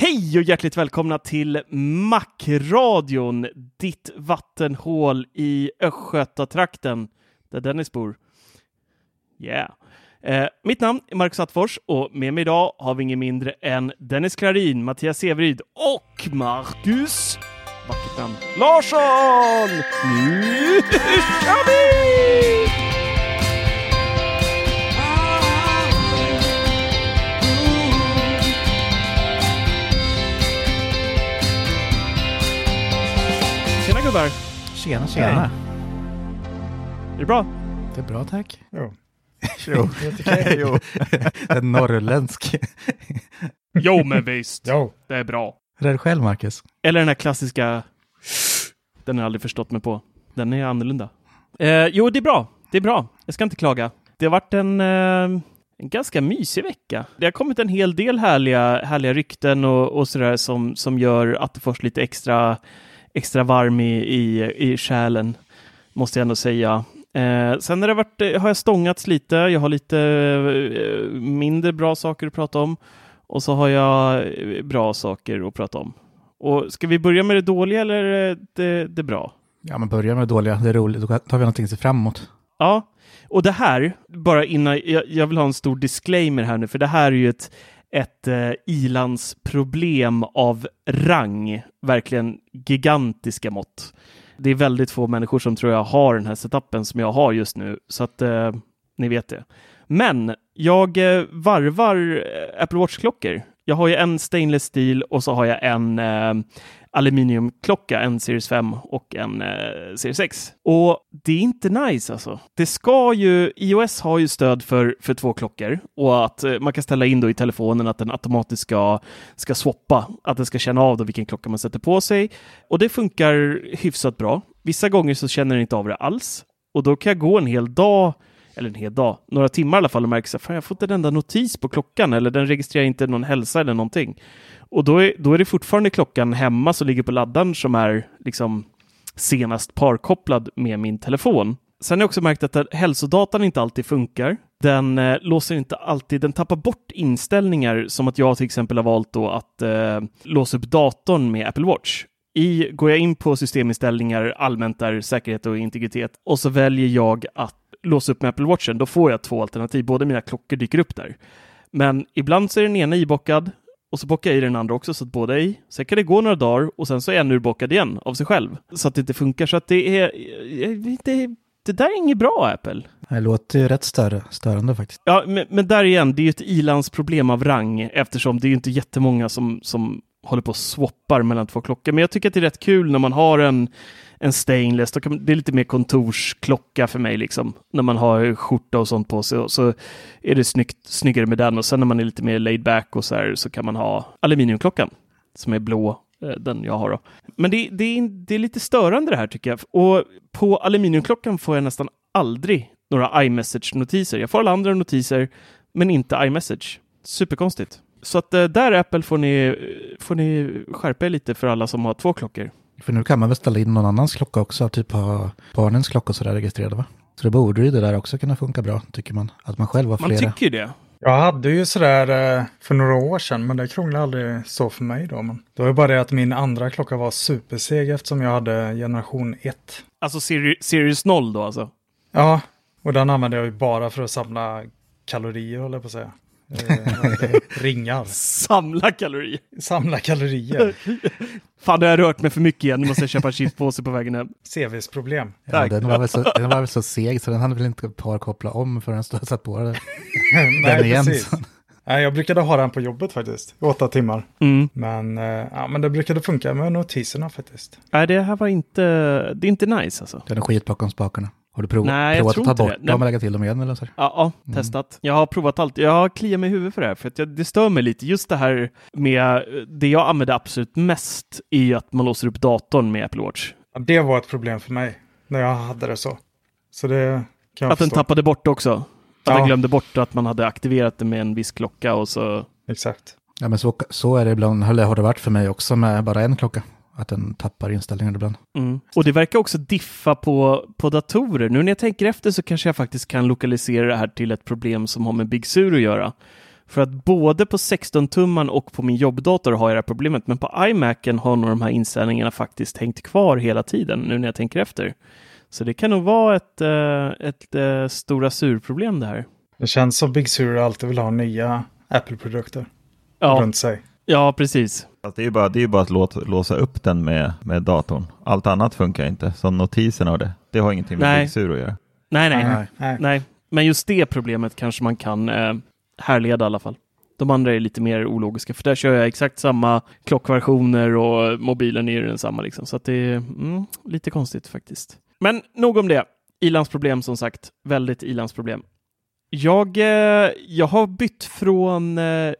Hej och hjärtligt välkomna till Macradion, ditt vattenhål i Östgötatrakten, där Dennis bor. Yeah. Eh, mitt namn är Marcus Attfors och med mig idag har vi ingen mindre än Dennis Klarin, Mattias Severyd och Marcus, vackert namn, Larsson! Nu kör vi! Tjena gubbar! Tjena, tjena. Är det bra? Det är bra tack. Jo. Jo, jo. En norrländsk. Jo men visst, Jo. det är bra. Hur är det själv, Marcus? Eller den här klassiska, den har jag aldrig förstått mig på. Den är annorlunda. Eh, jo, det är bra. Det är bra. Jag ska inte klaga. Det har varit en, eh, en ganska mysig vecka. Det har kommit en hel del härliga, härliga rykten och, och sådär som, som gör Attefors lite extra, extra varm i, i, i själen, måste jag ändå säga. Eh, sen har, det varit, eh, har jag stångats lite. Jag har lite eh, mindre bra saker att prata om och så har jag eh, bra saker att prata om. Och ska vi börja med det dåliga eller det, det bra? Ja, men börja med det dåliga. Det är roligt. Då tar vi någonting att se fram emot. Ja, och det här, bara innan, jag, jag vill ha en stor disclaimer här nu, för det här är ju ett, ett eh, ilandsproblem av rang, verkligen gigantiska mått. Det är väldigt få människor som tror jag har den här setupen som jag har just nu, så att eh, ni vet det. Men jag eh, varvar eh, Apple Watch-klockor. Jag har ju en stainless steel och så har jag en eh, aluminiumklocka, en Series 5 och en eh, Series 6. Och det är inte nice alltså. Det ska ju, iOS har ju stöd för, för två klockor och att eh, man kan ställa in då i telefonen att den automatiskt ska, ska swappa, att den ska känna av då vilken klocka man sätter på sig. Och det funkar hyfsat bra. Vissa gånger så känner den inte av det alls och då kan jag gå en hel dag eller en hel dag, några timmar i alla fall och märker att jag har fått en enda notis på klockan eller den registrerar inte någon hälsa eller någonting. Och då är, då är det fortfarande klockan hemma som ligger på laddaren som är liksom senast parkopplad med min telefon. Sen har jag också märkt att hälsodatan inte alltid funkar. Den eh, låser inte alltid, den tappar bort inställningar som att jag till exempel har valt då att eh, låsa upp datorn med Apple Watch. I, går jag in på systeminställningar, allmänt där säkerhet och integritet, och så väljer jag att låsa upp med Apple Watchen, då får jag två alternativ. Båda mina klockor dyker upp där. Men ibland så är den ena ibockad och så bockar jag i den andra också så att båda är i. Sen kan det gå några dagar och sen så är en urbockad igen av sig själv. Så att det inte funkar. Så att det är... Det, det där är inget bra Apple. Det låter ju rätt stör, störande faktiskt. Ja, men, men där igen, det är ju ett ilandsproblem av rang eftersom det är ju inte jättemånga som, som håller på och swappar mellan två klockor. Men jag tycker att det är rätt kul när man har en, en stainless. Då kan, det är lite mer kontorsklocka för mig liksom. När man har skjorta och sånt på sig och så är det snyggt, snyggare med den. Och sen när man är lite mer laid back och så här så kan man ha aluminiumklockan som är blå. Eh, den jag har då. Men det, det, är, det är lite störande det här tycker jag. Och på aluminiumklockan får jag nästan aldrig några iMessage-notiser. Jag får alla andra notiser, men inte iMessage. Superkonstigt. Så att eh, där Apple får ni, eh, får ni skärpa er lite för alla som har två klockor. För nu kan man väl ställa in någon annans klocka också, typ ha barnens klocka och sådär registrerade va? Så det borde ju det där också kunna funka bra, tycker man. Att man själv har Man flera. tycker ju det. Jag hade ju sådär eh, för några år sedan, men det krånglade aldrig så för mig då. Men det var ju bara det att min andra klocka var superseg eftersom jag hade generation 1. Alltså Siri Sirius 0 då alltså? Ja, och den använde jag ju bara för att samla kalorier, håller jag på att säga. Eh, ringar. Samla kalorier. Samla kalorier. Fan, det har jag rört mig för mycket igen. Nu måste jag köpa en chipspåse på vägen hem. CVs problem. Ja, den, var väl så, den var väl så seg så den hade väl inte par koppla om förrän den satt på det. Nej, den igen. precis. Nej, jag brukade ha den på jobbet faktiskt, åtta timmar. Mm. Men, eh, ja, men det brukade funka med notiserna faktiskt. Nej, det här var inte, det är inte nice alltså. Den är skit bakom spakarna. Har du prov, Nej, jag provat tror att ta bort dem och lägga till dem igen eller så? Ja, ja testat. Jag har provat allt. Jag har kliat mig i huvudet för det här, för att jag, det stör mig lite. Just det här med det jag använder absolut mest är att man låser upp datorn med Apple Watch. Ja, det var ett problem för mig när jag hade det så. Så det kan jag Att den förstå. tappade bort också. Att Ja. den glömde bort att man hade aktiverat det med en viss klocka och så... Exakt. Ja, men så, så är det ibland, eller har det varit för mig också med bara en klocka. Att den tappar inställningar ibland. Mm. Och det verkar också diffa på, på datorer. Nu när jag tänker efter så kanske jag faktiskt kan lokalisera det här till ett problem som har med Big Sur att göra. För att både på 16-tumman och på min jobbdator har jag det här problemet, men på iMacen har nog de här inställningarna faktiskt hängt kvar hela tiden, nu när jag tänker efter. Så det kan nog vara ett, eh, ett eh, stora surproblem det här. Det känns som Big Sur alltid vill ha nya Apple-produkter Ja, runt sig. Ja precis. Alltså det är ju bara, det är bara att låta, låsa upp den med, med datorn. Allt annat funkar inte. Som notiserna och det. Det har ingenting med Sur att göra. Nej, nej, Nej. Nej. nej. Men just det problemet kanske man kan eh, härleda i alla fall. De andra är lite mer ologiska, för där kör jag exakt samma klockversioner och mobilen är ju densamma. Liksom. Så att det är mm, lite konstigt faktiskt. Men nog om det. Ilandsproblem som sagt. Väldigt ilandsproblem. Jag, eh, jag har bytt från eh,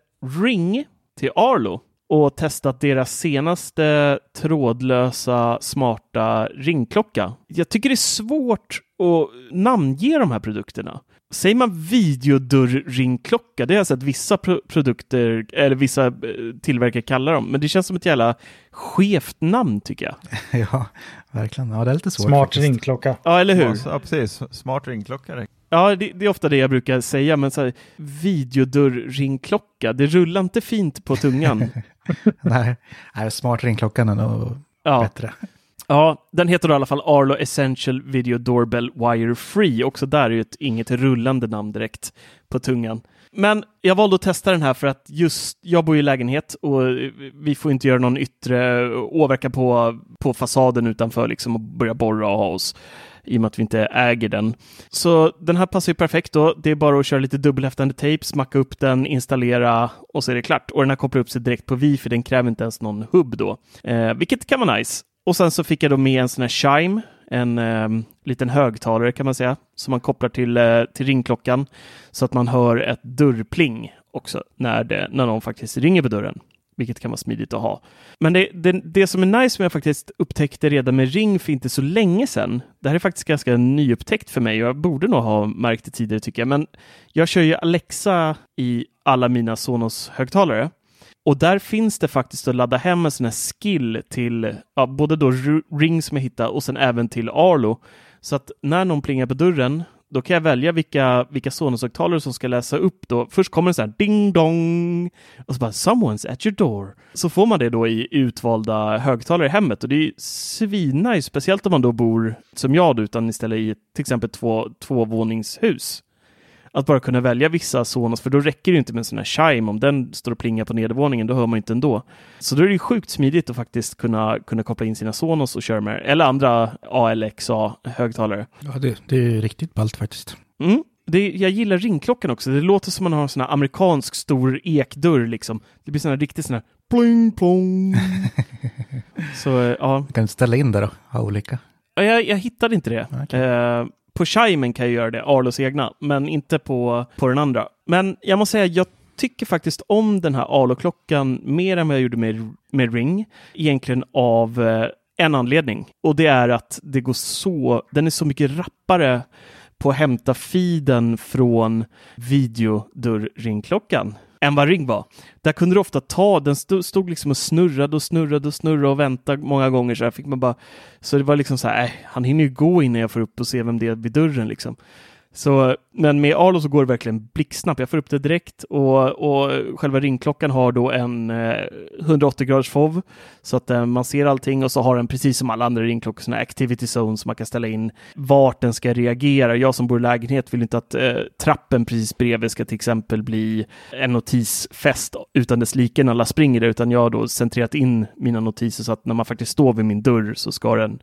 Ring till Arlo och testat deras senaste trådlösa smarta ringklocka. Jag tycker det är svårt att namnge de här produkterna. Säger man videodörrringklocka? Det har jag sett vissa pro- produkter, eller vissa eh, tillverkare kalla dem, men det känns som ett jävla skevt namn tycker jag. ja, verkligen. Ja, det är lite svårt. Smart faktiskt. ringklocka. Ja, eller hur? Ja, precis. Smart ringklocka. Ja, det, det är ofta det jag brukar säga, men så här, videodörrringklocka, det rullar inte fint på tungan. Nej, nej, smart ringklockan är nog Ja. bättre. Ja, den heter då i alla fall Arlo Essential Video Doorbell Wire Free. Också där är ju ett inget rullande namn direkt på tungan. Men jag valde att testa den här för att just jag bor i lägenhet och vi får inte göra någon yttre åverkan på, på fasaden utanför liksom och börja borra och ha oss i och med att vi inte äger den. Så den här passar ju perfekt då. Det är bara att köra lite dubbelhäftande tejp, smacka upp den, installera och så är det klart. Och den här kopplar upp sig direkt på wifi, den kräver inte ens någon hubb då, eh, vilket kan vara nice. Och sen så fick jag då med en sån här chime, en eh, liten högtalare kan man säga, som man kopplar till, eh, till ringklockan så att man hör ett dörrpling också när, det, när någon faktiskt ringer på dörren, vilket kan vara smidigt att ha. Men det, det, det som är nice som jag faktiskt upptäckte redan med Ring för inte så länge sedan, det här är faktiskt ganska nyupptäckt för mig och jag borde nog ha märkt det tidigare tycker jag, men jag kör ju Alexa i alla mina Sonos-högtalare. Och där finns det faktiskt att ladda hem en sån här skill till ja, både då Ring som jag hittade och sen även till Arlo. Så att när någon plingar på dörren, då kan jag välja vilka, vilka Sonos-högtalare som ska läsa upp då. Först kommer det så här ding dong och så bara someone's at your door. Så får man det då i utvalda högtalare i hemmet och det är svinnice, speciellt om man då bor som jag då, utan istället i till exempel två, tvåvåningshus att bara kunna välja vissa Sonos, för då räcker det inte med en sån här chime. Om den står och plingar på nedervåningen, då hör man inte ändå. Så då är det sjukt smidigt att faktiskt kunna, kunna koppla in sina Sonos och köra med eller andra ALXA-högtalare. Ja, det, det är riktigt ballt faktiskt. Mm. Det, jag gillar ringklockan också. Det låter som man har en sån här amerikansk stor ekdörr liksom. Det blir sån här riktigt sån här pling plong. Så eh, ja, Du kan ställa in det då, ha olika. Ja, Jag, jag hittade inte det. Okej. Eh, på Chimen kan jag göra det, Arlos egna, men inte på, på den andra. Men jag måste säga, jag tycker faktiskt om den här Arlo-klockan mer än vad jag gjorde med, med Ring. Egentligen av eh, en anledning. Och det är att det går så, den är så mycket rappare på att hämta feeden från videodörrringklockan än vad Ring var. Där kunde du ofta ta, den stod, stod liksom och snurrade och snurrade och snurrade och väntade många gånger så här fick man bara, så det var liksom så här, äh, han hinner ju gå innan jag får upp och se vem det är vid dörren liksom. Så, men med Arlo så går det verkligen blixtsnabbt. Jag får upp det direkt och, och själva ringklockan har då en eh, 180 graders FOV så att eh, man ser allting och så har den precis som alla andra ringklockor sådana activity zones som man kan ställa in vart den ska reagera. Jag som bor i lägenhet vill inte att eh, trappen precis bredvid ska till exempel bli en notisfest utan dess like när alla springer där, utan jag har då centrerat in mina notiser så att när man faktiskt står vid min dörr så ska den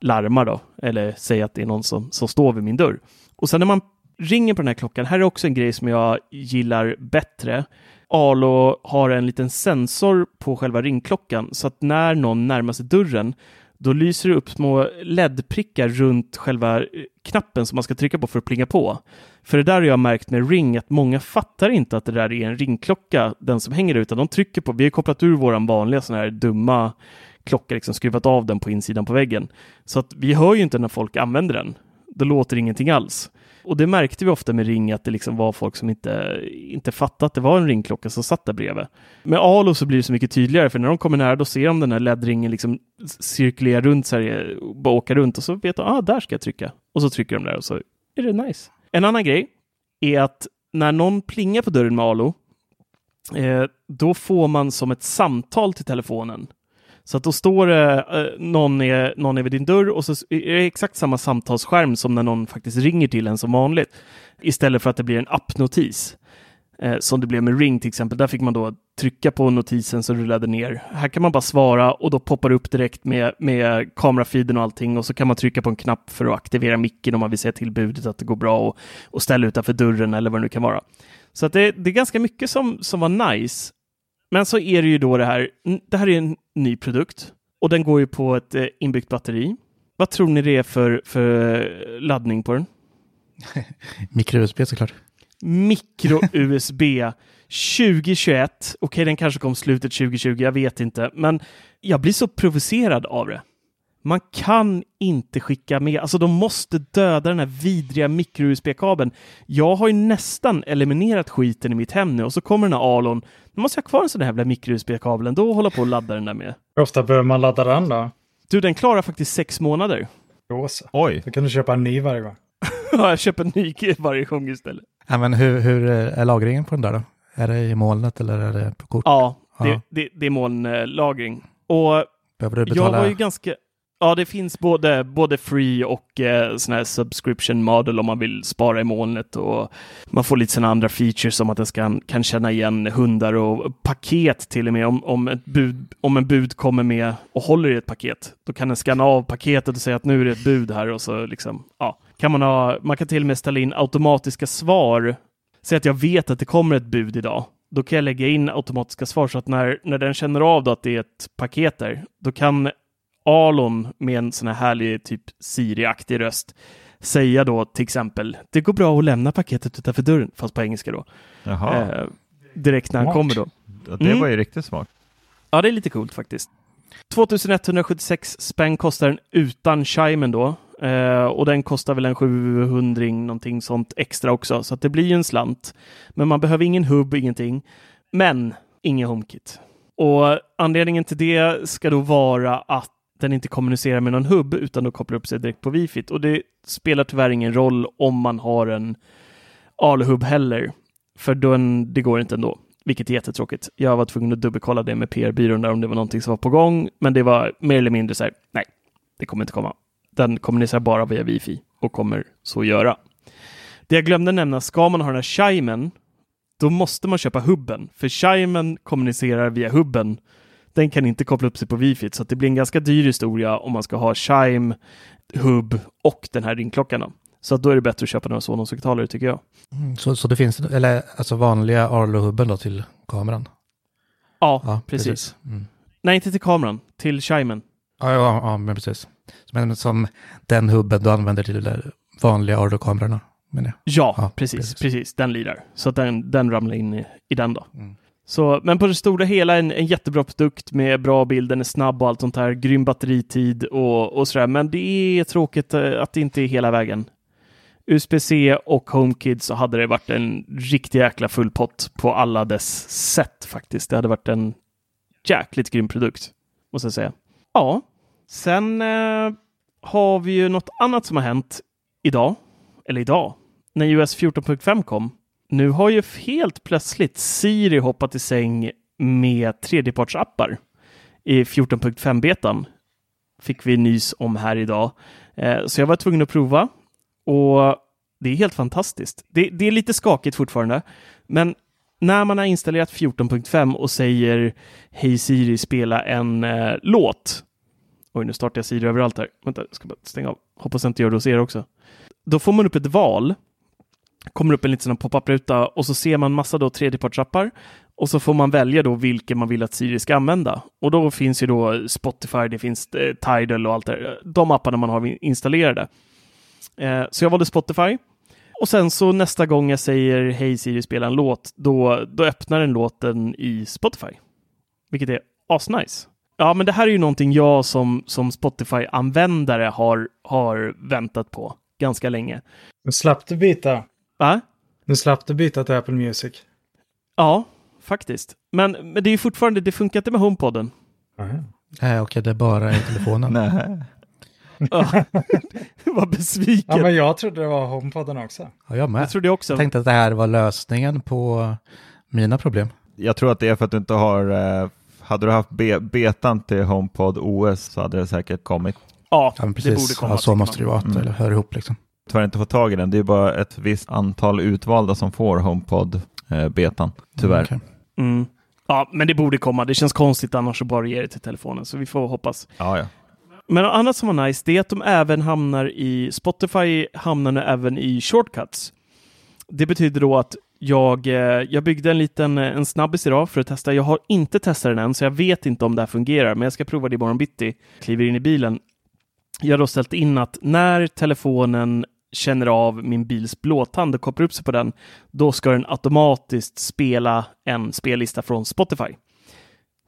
larma då, eller säga att det är någon som, som står vid min dörr. Och sen när man ringer på den här klockan, här är också en grej som jag gillar bättre. Alo har en liten sensor på själva ringklockan så att när någon närmar sig dörren då lyser det upp små LED-prickar runt själva eh, knappen som man ska trycka på för att plinga på. För det där har jag märkt med Ring att många fattar inte att det där är en ringklocka, den som hänger där, utan de trycker på, vi har kopplat ur våran vanliga sån här dumma klocka, liksom skruvat av den på insidan på väggen. Så att vi hör ju inte när folk använder den. Det låter ingenting alls. Och det märkte vi ofta med Ring, att det liksom var folk som inte, inte fattade att det var en ringklocka som satt där bredvid. Med Alo så blir det så mycket tydligare, för när de kommer nära då ser de den här LED-ringen liksom cirkulera runt, så här, bara åka runt och så vet de, ah, där ska jag trycka. Och så trycker de där och så är det nice. En annan grej är att när någon plingar på dörren med Alo, eh, då får man som ett samtal till telefonen. Så att då står det eh, någon, är, någon är vid din dörr och så är det exakt samma samtalsskärm som när någon faktiskt ringer till en som vanligt. Istället för att det blir en appnotis. Eh, som det blev med Ring till exempel. Där fick man då trycka på notisen som rullade ner. Här kan man bara svara och då poppar det upp direkt med, med kamerafiden och allting och så kan man trycka på en knapp för att aktivera micken om man vill säga till budet att det går bra och, och ställa utanför dörren eller vad det nu kan vara. Så att det, det är ganska mycket som, som var nice. Men så är det ju då det här. Det här är en ny produkt och den går ju på ett eh, inbyggt batteri. Vad tror ni det är för, för laddning på den? Micro-USB såklart. Micro-USB 2021. Okej, okay, den kanske kom slutet 2020, jag vet inte, men jag blir så provocerad av det. Man kan inte skicka med, alltså de måste döda den här vidriga micro-USB-kabeln. Jag har ju nästan eliminerat skiten i mitt hem nu och så kommer den här Alon. Nu måste jag ha kvar en sån här jävla micro-USB-kabel ändå och hålla på och ladda den där med. Hur ofta behöver man ladda den då? Du, den klarar faktiskt sex månader. Rosa. Oj. Då kan du köpa en ny varje gång. ja, jag köper en ny varje gång istället. Ja, men hur, hur är lagringen på den där då? Är det i molnet eller är det på kort? Ja, det, ja. det, det är molnlagring. Och Behöver du betala? Jag var ju ganska... Ja, det finns både, både free och eh, sån här subscription model om man vill spara i molnet och man får lite sådana andra features som att den ska, kan känna igen hundar och paket till och med. Om, om, ett bud, om en bud kommer med och håller i ett paket, då kan den scanna av paketet och säga att nu är det ett bud här och så liksom, ja, kan man ha, man kan till och med ställa in automatiska svar. Säg att jag vet att det kommer ett bud idag. Då kan jag lägga in automatiska svar så att när, när den känner av att det är ett paket där, då kan Alon med en sån här härlig typ Siri-aktig röst säga då till exempel det går bra att lämna paketet utanför dörren, fast på engelska då. Eh, direkt när han kommer då. Det mm. var ju riktigt smart. Ja, det är lite coolt faktiskt. 2176 spänn kostar den utan chimen då. Eh, och den kostar väl en 700 någonting sånt extra också, så att det blir ju en slant. Men man behöver ingen hubb, ingenting. Men ingen HomeKit. Och anledningen till det ska då vara att den inte kommunicerar med någon hubb utan då kopplar upp sig direkt på wifi. Och det spelar tyvärr ingen roll om man har en ALU-hubb heller, för den, det går inte ändå, vilket är jättetråkigt. Jag var tvungen att dubbelkolla det med PR-byrån där om det var någonting som var på gång, men det var mer eller mindre så här, nej, det kommer inte komma. Den kommunicerar bara via wifi och kommer så göra. Det jag glömde nämna, ska man ha den här chimen, då måste man köpa hubben, för chimen kommunicerar via hubben den kan inte koppla upp sig på wifi, så det blir en ganska dyr historia om man ska ha Chime, Hub och den här ringklockan. Så då är det bättre att köpa några Sonos-högtalare tycker jag. Mm, så, så det finns, eller alltså vanliga Arlo-hubben då till kameran? Ja, ja precis. precis. Mm. Nej, inte till kameran, till chimen. Ja, ja, ja, men precis. Men som den hubben du använder till de vanliga Arlo-kamerorna? Ja, ja precis, precis, precis, Den lirar. Så den, den ramlar in i, i den då. Mm. Så, men på det stora hela en, en jättebra produkt med bra bild, den är snabb och allt sånt här, grym batteritid och, och sådär. Men det är tråkigt eh, att det inte är hela vägen. USB-C och HomeKid så hade det varit en riktig jäkla full pott på alla dess sätt faktiskt. Det hade varit en jäkligt grym produkt, måste jag säga. Ja, sen eh, har vi ju något annat som har hänt idag, eller idag, när US 14.5 kom. Nu har ju helt plötsligt Siri hoppat i säng med tredjepartsappar i 14.5-betan. Fick vi nys om här idag. Eh, så jag var tvungen att prova och det är helt fantastiskt. Det, det är lite skakigt fortfarande, men när man har installerat 14.5 och säger Hej Siri, spela en eh, låt. Oj, nu startar jag Siri överallt här. Vänta, jag ska bara stänga av. Hoppas jag inte gör det hos er också. Då får man upp ett val. Kommer upp en liten pop-up-ruta och så ser man massa då tredjepartsappar och så får man välja då vilken man vill att Siri ska använda. Och då finns ju då Spotify, det finns eh, Tidal och allt det De apparna man har installerade. Eh, så jag valde Spotify. Och sen så nästa gång jag säger Hej Siri, spela en låt, då, då öppnar den låten i Spotify. Vilket är asnice. Ja, men det här är ju någonting jag som, som Spotify-användare har, har väntat på ganska länge. Men slapp du byta. Va? Nu slapp du byta till Apple Music. Ja, faktiskt. Men, men det är ju fortfarande, det funkar inte med HomePodden. Nej, okej, det är bara i telefonen. Nej. Vad besviken. Ja, men jag trodde det var HomePodden också. Ja, jag med. Jag trodde också. Jag tänkte att det här var lösningen på mina problem. Jag tror att det är för att du inte har, eh, hade du haft be betan till HomePod OS så hade det säkert kommit. Ja, Ja, men det borde precis. komma. Ja, så måste det vara, Mm. det hör ihop liksom. Tyvärr inte få tag i den. Det är bara ett visst antal utvalda som får HomePod eh, betan. Tyvärr. Okej. Mm. Ja, men det borde komma. Det känns konstigt annars att bara ge det till telefonen, så vi får hoppas. Ja, ja. Men något annat som var nice, det är att de även hamnar i Spotify, hamnar nu även i shortcuts. Det betyder då att jag, eh, jag byggde en liten eh, en snabbis idag för att testa. Jag har inte testat den än, så jag vet inte om det här fungerar, men jag ska prova det imorgon bitti. Kliver in i bilen. Jag har då ställt in att när telefonen känner av min bils blåtand och kopplar upp sig på den, då ska den automatiskt spela en spellista från Spotify.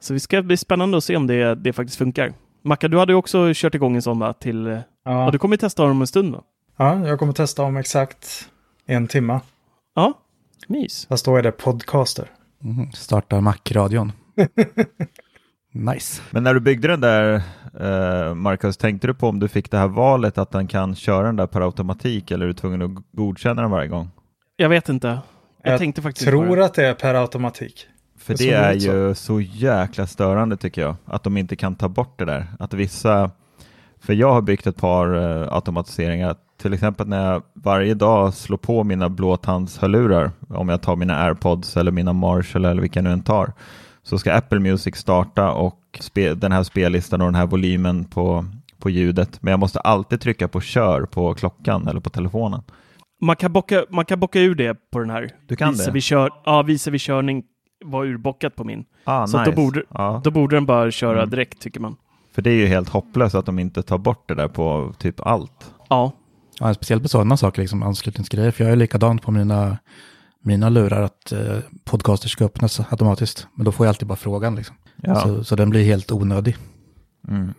Så det ska bli spännande att se om det, det faktiskt funkar. Macka, du hade ju också kört igång en sån va? Till, ja. Ja. du kommer testa dem en stund va? ja, jag kommer testa om exakt en timme. Ja, mys. Fast då är det podcaster. Mhm. Startar Mac-radion. nice. Men när du byggde den där, eh, Marcus, tänkte du på om du fick det här valet att den kan köra den där per automatik eller är du tvungen att godkänna den varje gång? Jag vet inte. Jag, Jag tänkte faktiskt Tror att det är per automatik. För Det det, är ut så. ju så jäkla störande tycker jag, att de inte kan ta bort det där. Att vissa, för jag har byggt ett par eh, automatiseringar, till exempel när jag varje dag slår på mina blåtandshörlurar, om jag tar mina airpods eller mina Marshall eller vilka jag nu än tar, så ska Apple Music starta och spe, den här spellistan och den här volymen på, på ljudet. Men jag måste alltid trycka på kör på klockan eller på telefonen. Man kan, bocka, man kan bocka ur det på den här. Du kan visa det? Vi kör, ja, visa vid körning var urbockat på min. Ah, Så nice. då borde- ja. Då borde den bara köra Mm. direkt tycker man. För det är ju helt hopplöst att de inte tar bort det där på typ allt. Ja, Ja, speciellt på sådana saker, liksom anslutningsgrejer. För jag är likadant på mina, mina lurar att eh, podcaster ska öppnas automatiskt. Men då får jag alltid bara frågan liksom. Ja. Så, så den blir helt onödig. Mm.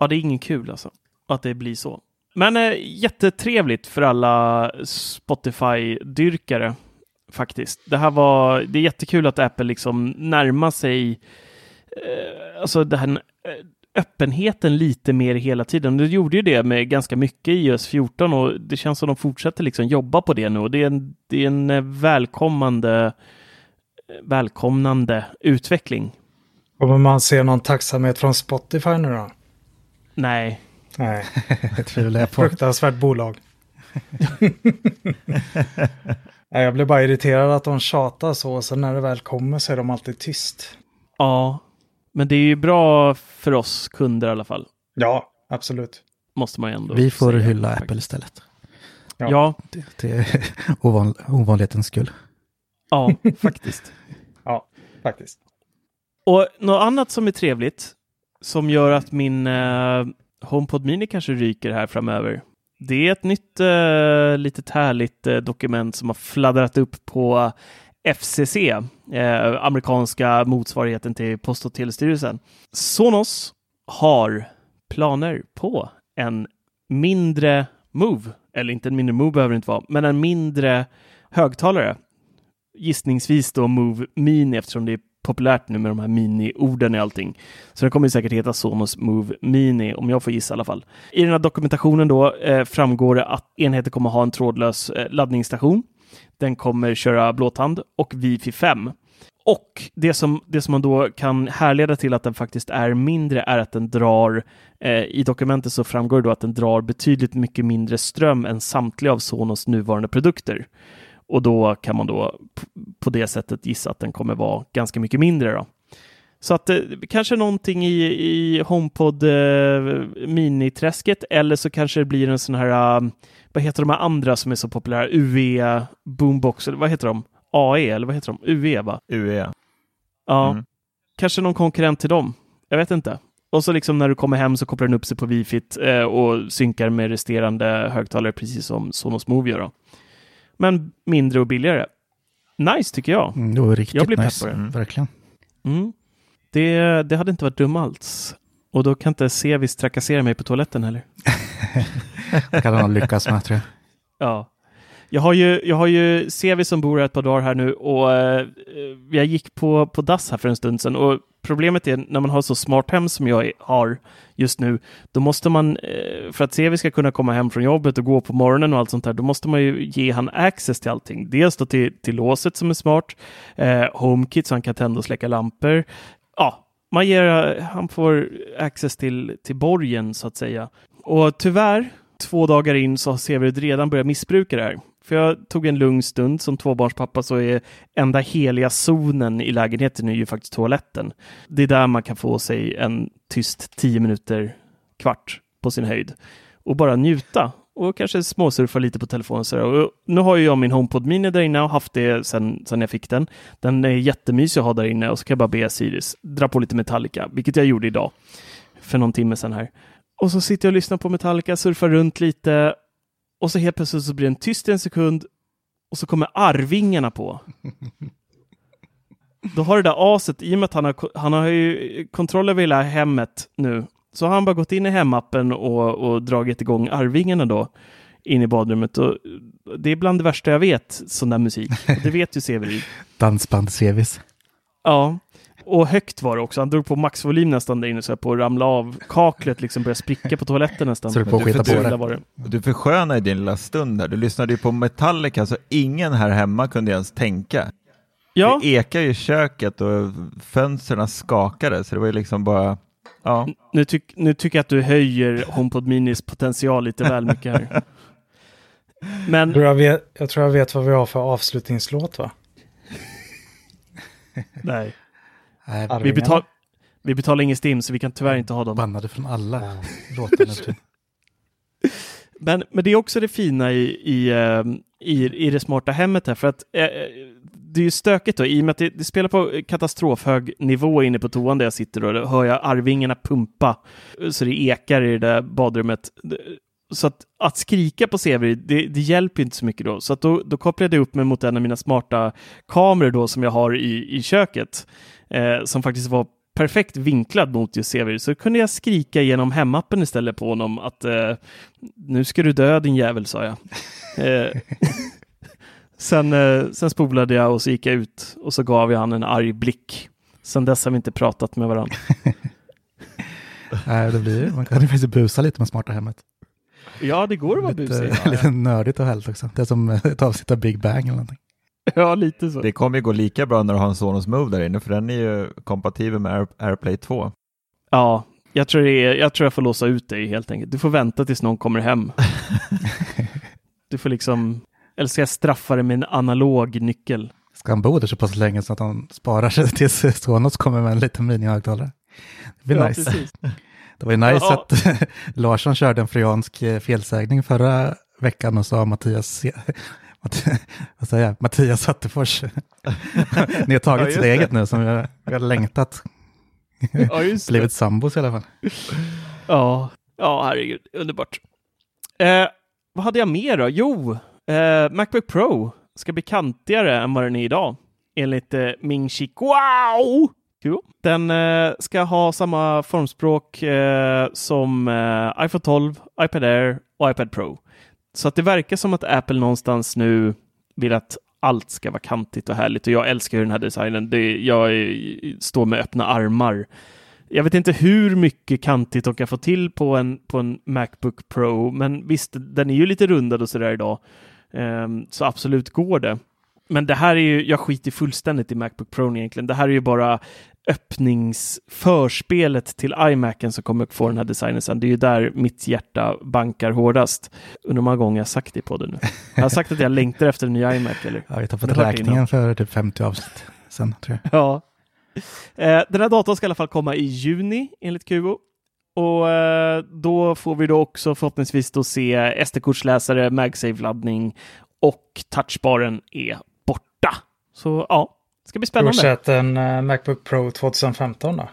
ja det är ingen kul alltså. Att det blir så. Men eh, jättetrevligt för alla Spotify-dyrkare faktiskt. Det här var, det är jättekul att Apple liksom närmar sig eh, alltså den här eh, öppenheten lite mer hela tiden. De gjorde ju det med ganska mycket i iOS 14 och det känns som de fortsätter liksom jobba på det nu och det är en, det är en eh, välkommande eh, välkomnande utveckling. Kommer man se någon tacksamhet från Spotify nu då? Nej, Nej, Det tvivlar jag på. fruktansvärt bolag. Nej, jag blir bara irriterad att de tjatar så, och sen när det väl kommer så är de alltid tyst. ja, men det är ju bra för oss kunder i alla fall. Ja, absolut. Måste man ju ändå Vi får säga, hylla faktiskt. Apple istället. Ja. Ja, Det, det är ovan, ovanlighetens skull. ja, faktiskt. Ja, faktiskt. Och något annat som är trevligt, som gör att min eh, HomePod Mini kanske ryker här framöver. Det är ett nytt eh, litet härligt eh, dokument som har fladdrat upp på FCC, eh, amerikanska motsvarigheten till Post och telestyrelsen. Sonos har planer på en mindre Move, eller inte en mindre Move behöver det inte vara, men en mindre högtalare. Gissningsvis då Move Mini eftersom det är populärt nu med de här mini-orden i allting. Så den kommer säkert heta Sonos Move Mini, om jag får gissa i alla fall. I den här dokumentationen då eh, framgår det att enheten kommer ha en trådlös eh, laddningsstation. Den kommer köra blåtand och Wi-Fi 5. Och det som, det som man då kan härleda till att den faktiskt är mindre är att den drar, eh, i dokumentet så framgår det då att den drar betydligt mycket mindre ström än samtliga av Sonos nuvarande produkter. Och då kan man då på det sättet gissa att den kommer vara ganska mycket mindre. Då. Så att eh, kanske någonting i, i HomePod eh, miniträsket eller så kanske det blir en sån här, eh, vad heter de här andra som är så populära, UE Boombox, eller vad heter de? AE eller vad heter de? UE va? UE. Ja, mm. kanske någon konkurrent till dem. Jag vet inte. Och så liksom när du kommer hem så kopplar den upp sig på wifi eh, och synkar med resterande högtalare precis som Sonos Move gör. Då. Men mindre och billigare. Nice tycker jag. Mm, det var riktigt jag blir nice. Pepp på det. Mm. Verkligen. Mm. Det, det hade inte varit dum alls. Och då kan inte Sevis trakassera mig på toaletten heller. det kan han lyckas med tror jag. Ja. Jag har ju, jag har ju CV som bor här ett par dagar här nu och eh, jag gick på, på dass här för en stund sedan och problemet är när man har så smart hem som jag har just nu, då måste man, eh, för att CV ska kunna komma hem från jobbet och gå på morgonen och allt sånt där, då måste man ju ge han access till allting. Dels då till, till låset som är smart, eh, HomeKit så han kan tända och släcka lampor. Ja, man ger, han får access till, till borgen så att säga. Och tyvärr, två dagar in så ser vi att Severid redan börjar missbruka det här. För jag tog en lugn stund som tvåbarnspappa så är enda heliga zonen i lägenheten är ju faktiskt toaletten. Det är där man kan få sig en tyst tio minuter, kvart på sin höjd och bara njuta och kanske småsurfa lite på telefonen. Så och nu har ju jag min HomePod Mini där inne och haft det sedan sen jag fick den. Den är jättemysig att ha där inne och så kan jag bara be Sirius dra på lite Metallica, vilket jag gjorde idag för någon timme sedan här. Och så sitter jag och lyssnar på Metallica, surfar runt lite och så helt plötsligt så blir den tyst en sekund och så kommer Arvingarna på. Då har det där aset, i och med att han har, han har ju kontroll över hela hemmet nu, så har han bara gått in i hemappen och, och dragit igång Arvingarna då in i badrummet. Och det är bland det värsta jag vet, sån där musik. Och det vet ju Severin. Dansband-Sevis. Ja, och högt var det också. Han drog på maxvolym nästan där inne så på att ramla av. Kaklet liksom började spricka på toaletten nästan. Så du på att skita på det. Var det. Du förskönar din lilla stund här. Du lyssnade ju på Metallica så ingen här hemma kunde ens tänka. Ja. Det ekade i köket och fönstren skakade så det var ju liksom bara Ja. Nu, tyck, nu tycker jag att du höjer HomePod Minis potential lite väl mycket här. Men... Jag tror jag, vet, jag tror jag vet vad vi har för avslutningslåt va? Nej. Vi, betal, vi betalar ingen STIM så vi kan tyvärr inte ha dem. Bannade från alla låtar. men, men det är också det fina i, i, eh, i, i det smarta hemmet här för att eh, det är ju stökigt då, i och med att det, det, spelar på katastrofhög nivå inne på toan där jag sitter och då hör jag Arvingarna pumpa så det ekar i det där badrummet. Så att, att skrika på CV, det, det hjälper inte så mycket då. Så att då, då kopplade jag upp mig mot en av mina smarta kameror då som jag har i, i köket, eh, som faktiskt var perfekt vinklad mot just CV. Så kunde jag skrika genom hemappen istället på honom att eh, nu ska du dö din jävel, sa jag. Eh, Sen, eh, sen spolade jag och så gick jag ut och så gav jag han en arg blick. Sen dess har vi inte pratat med varandra. Nej, det blir Man kan ju faktiskt busa lite med smarta hemmet. Ja, det går att vara busig. Ja, lite nördigt och härligt också. Det är som ett avsnitt av Big Bang eller någonting. Ja, lite så. Det kommer ju gå lika bra när du har en Sonos Move där inne, för den är ju kompatibel med Air, AirPlay 2. Ja, jag tror, det är, jag tror jag får låsa ut dig helt enkelt. Du får vänta tills någon kommer hem. du får liksom eller ska jag straffa det med en analog nyckel? Ska han bo där så pass länge så att han sparar sig tills Sonos kommer med en liten minihögtalare? Det blir ja, nice. Precis. Det var ju nice ja. att Larsson körde en friansk eh, felsägning förra veckan och sa Mattias, vad säger jag, Mattias Attefors. Ni har tagit ja, sitt eget nu som har, vi har längtat. Ja, Blivit sambos i alla fall. Ja, ja herregud, underbart. Eh, vad hade jag mer då? Jo, Uh, Macbook Pro ska bli kantigare än vad den är idag, enligt uh, Ming Chi Kuo. Den uh, ska ha samma formspråk uh, som iPhone 12, iPad Air och iPad Pro. Så att det verkar som att Apple någonstans nu vill att allt ska vara kantigt och härligt och jag älskar den här designen. Det, jag står med öppna armar. Jag vet inte hur mycket kantigt de kan få till på en, på en Macbook Pro, men visst, den är ju lite rundad och sådär idag. Um, så absolut går det. Men det här är ju, jag skiter fullständigt i Macbook Pro egentligen. Det här är ju bara öppningsförspelet till iMacen som kommer få den här designen sen. Det är ju där mitt hjärta bankar hårdast. Undrar hur många gånger jag sagt det på det nu. Jag har sagt att jag längtar efter en ny iMac. Eller? Ja, vi har fått räkningen för typ 50 avsnitt sen, tror jag. Ja. Eh, den här datorn ska i alla fall komma i juni enligt QO. Och eh, då får vi då också förhoppningsvis då se SD-kortsläsare, MagSafe-laddning och touchbaren är borta. Så ja, ska bli spännande. I stort sett en uh, Macbook Pro 2015 då?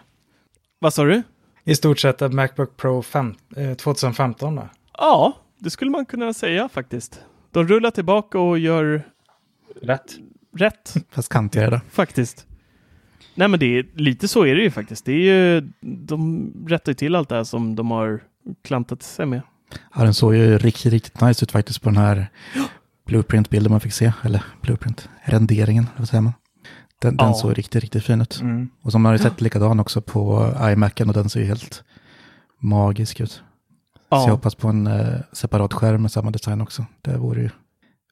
Vad sa du? I stort sett en Macbook Pro fem, eh, 2015 då? Ja, det skulle man kunna säga faktiskt. De rullar tillbaka och gör rätt. Rätt. Fast kantigare då. Faktiskt. Nej, men det är, lite så är det ju faktiskt. Det är ju, de rättar ju till allt det här som de har klantat sig med. Ja, den såg ju riktigt, riktigt nice ut faktiskt på den här blueprint-bilden man fick se. Eller blueprint-renderingen, vad säger man? Den, ja. den såg riktigt, riktigt fin ut. Mm. Och som man har ju sett likadan också på iMacen och den ser ju helt magisk ut. Ja. Så jag hoppas på en eh, separat skärm med samma design också. Det vore ju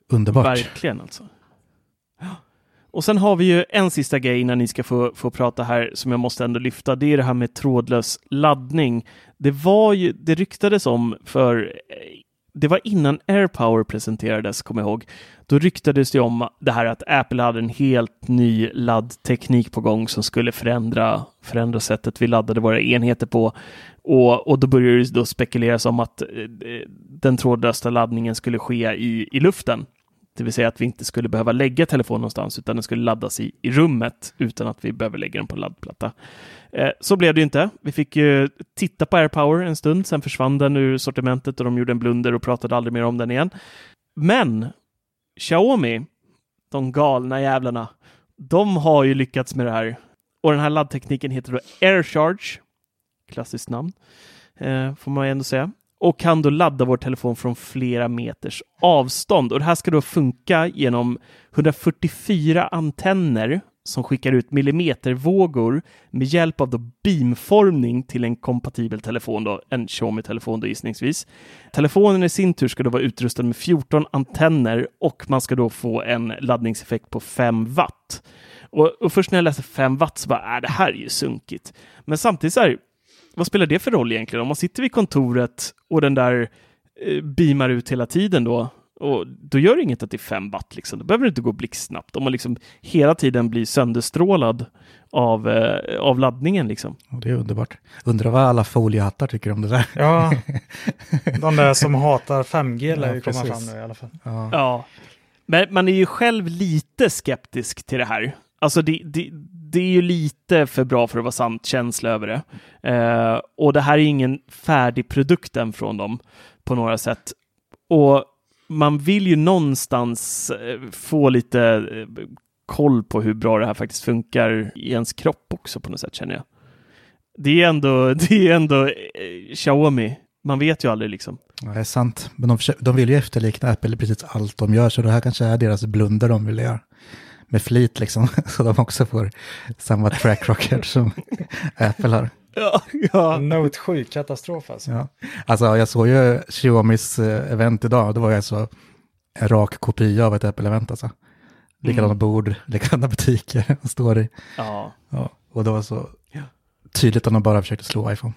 underbart. Verkligen alltså. Och sen har vi ju en sista grej innan ni ska få, få prata här som jag måste ändå lyfta. Det är det här med trådlös laddning. Det var ju, det ryktades om för det var innan AirPower presenterades, kommer jag ihåg. Då ryktades det om det här att Apple hade en helt ny laddteknik på gång som skulle förändra, förändra sättet vi laddade våra enheter på. Och, och då började det då spekuleras om att eh, den trådlösa laddningen skulle ske i, i luften. Det vill säga att vi inte skulle behöva lägga telefonen någonstans utan den skulle laddas i, i rummet utan att vi behöver lägga den på laddplatta. Eh, så blev det inte. Vi fick ju titta på AirPower en stund, sen försvann den ur sortimentet och de gjorde en blunder och pratade aldrig mer om den igen. Men Xiaomi, de galna jävlarna, de har ju lyckats med det här. Och den här laddtekniken heter då AirCharge. Klassiskt namn, eh, får man ju ändå säga och kan då ladda vår telefon från flera meters avstånd. Och det här ska då funka genom 144 antenner som skickar ut millimetervågor med hjälp av då beamformning till en kompatibel telefon, då, en Xiaomi-telefon då gissningsvis. Telefonen i sin tur ska då vara utrustad med 14 antenner och man ska då få en laddningseffekt på 5 watt. Och, och först när jag läste 5 watt så bara, äh, det här är ju sunkigt. Men samtidigt så här, vad spelar det för roll egentligen? Om man sitter vid kontoret och den där eh, beamar ut hela tiden då, och då gör det inget att det är 5 watt, liksom. då behöver det inte gå blixtsnabbt. Om man liksom hela tiden blir sönderstrålad av, eh, av laddningen. Liksom. Det är underbart. Undrar vad alla foliehattar tycker om det där. Ja, de där som hatar 5G lär ju komma fram nu i alla fall. Ja. ja. Men man är ju själv lite skeptisk till det här. Alltså det, det, det är ju lite för bra för att vara sant känsla över det. Eh, och det här är ingen färdig produkt än från dem på några sätt. Och man vill ju någonstans eh, få lite eh, koll på hur bra det här faktiskt funkar i ens kropp också på något sätt känner jag. Det är ändå, det är ändå eh, Xiaomi. Man vet ju aldrig liksom. Ja, det är sant. Men de, de vill ju efterlikna Apple i precis allt de gör, så det här kanske är deras blunder de vill göra med flit liksom, så de också får samma track record som Apple har. Ja, ja. Note 7, katastrof alltså. Ja. Alltså jag såg ju Xiaomis eh, event idag, det var ju alltså en rak kopia av ett Apple-event alltså. Likadana mm. bord, likadana butiker står i. Ja. ja. Och det var så tydligt att de bara försökte slå iPhone.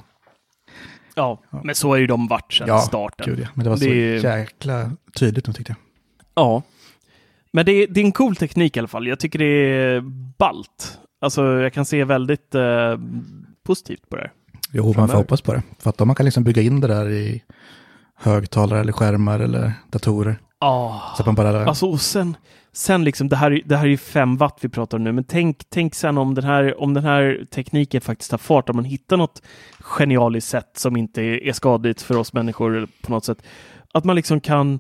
Ja, ja. men så har ju de varit sedan ja, starten. Gud, ja. Men det var det så jäkla tydligt nu tyckte jag. Ja, men det är, det är en cool teknik i alla fall. Jag tycker det är balt. Alltså jag kan se väldigt eh, positivt på det. Jo, framöver. man får hoppas på det. För att man kan liksom bygga in det där i högtalare eller skärmar eller datorer. Oh, så bara... alltså och sen, sen liksom, det här, det här är ju 5 watt vi pratar om nu, men tänk, tänk sen om den, här, om den här tekniken faktiskt tar fart, om man hittar något genialiskt sätt som inte är, är skadligt för oss människor på något sätt. Att man liksom kan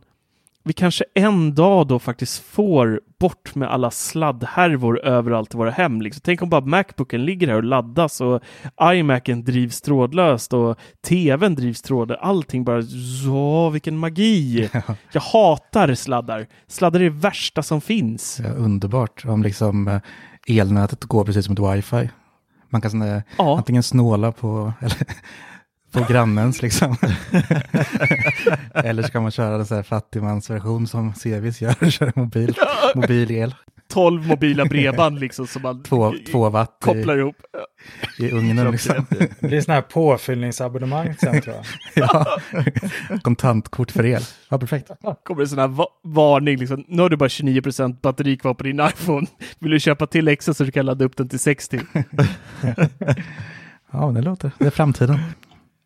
vi kanske en dag då faktiskt får bort med alla sladdhärvor överallt i våra hem. Liksom. Tänk om bara Macbooken ligger här och laddas och iMacen drivs trådlöst och TVn drivs trådlöst. Allting bara så, vilken magi! Jag hatar sladdar. Sladdar är det värsta som finns. Ja, underbart om liksom eh, elnätet går precis som ett wifi. Man kan såna, ja. antingen snåla på, eller, på grannens liksom. Eller så kan man köra den så här fattigmansversion som Cevis gör, köra mobil, mobil el. 12 mobila bredband liksom som man två, två watt kopplar i, ihop. I ugnen liksom. Det blir sådana här påfyllningsabonnemang sen tror jag. ja, kontantkort för el. Ja, perfekt. Kommer en sån här va varning liksom. Nu har du bara 29 batteri kvar på din iPhone. Vill du köpa till extra så du kan ladda upp den till 60? ja, det låter. Det är framtiden.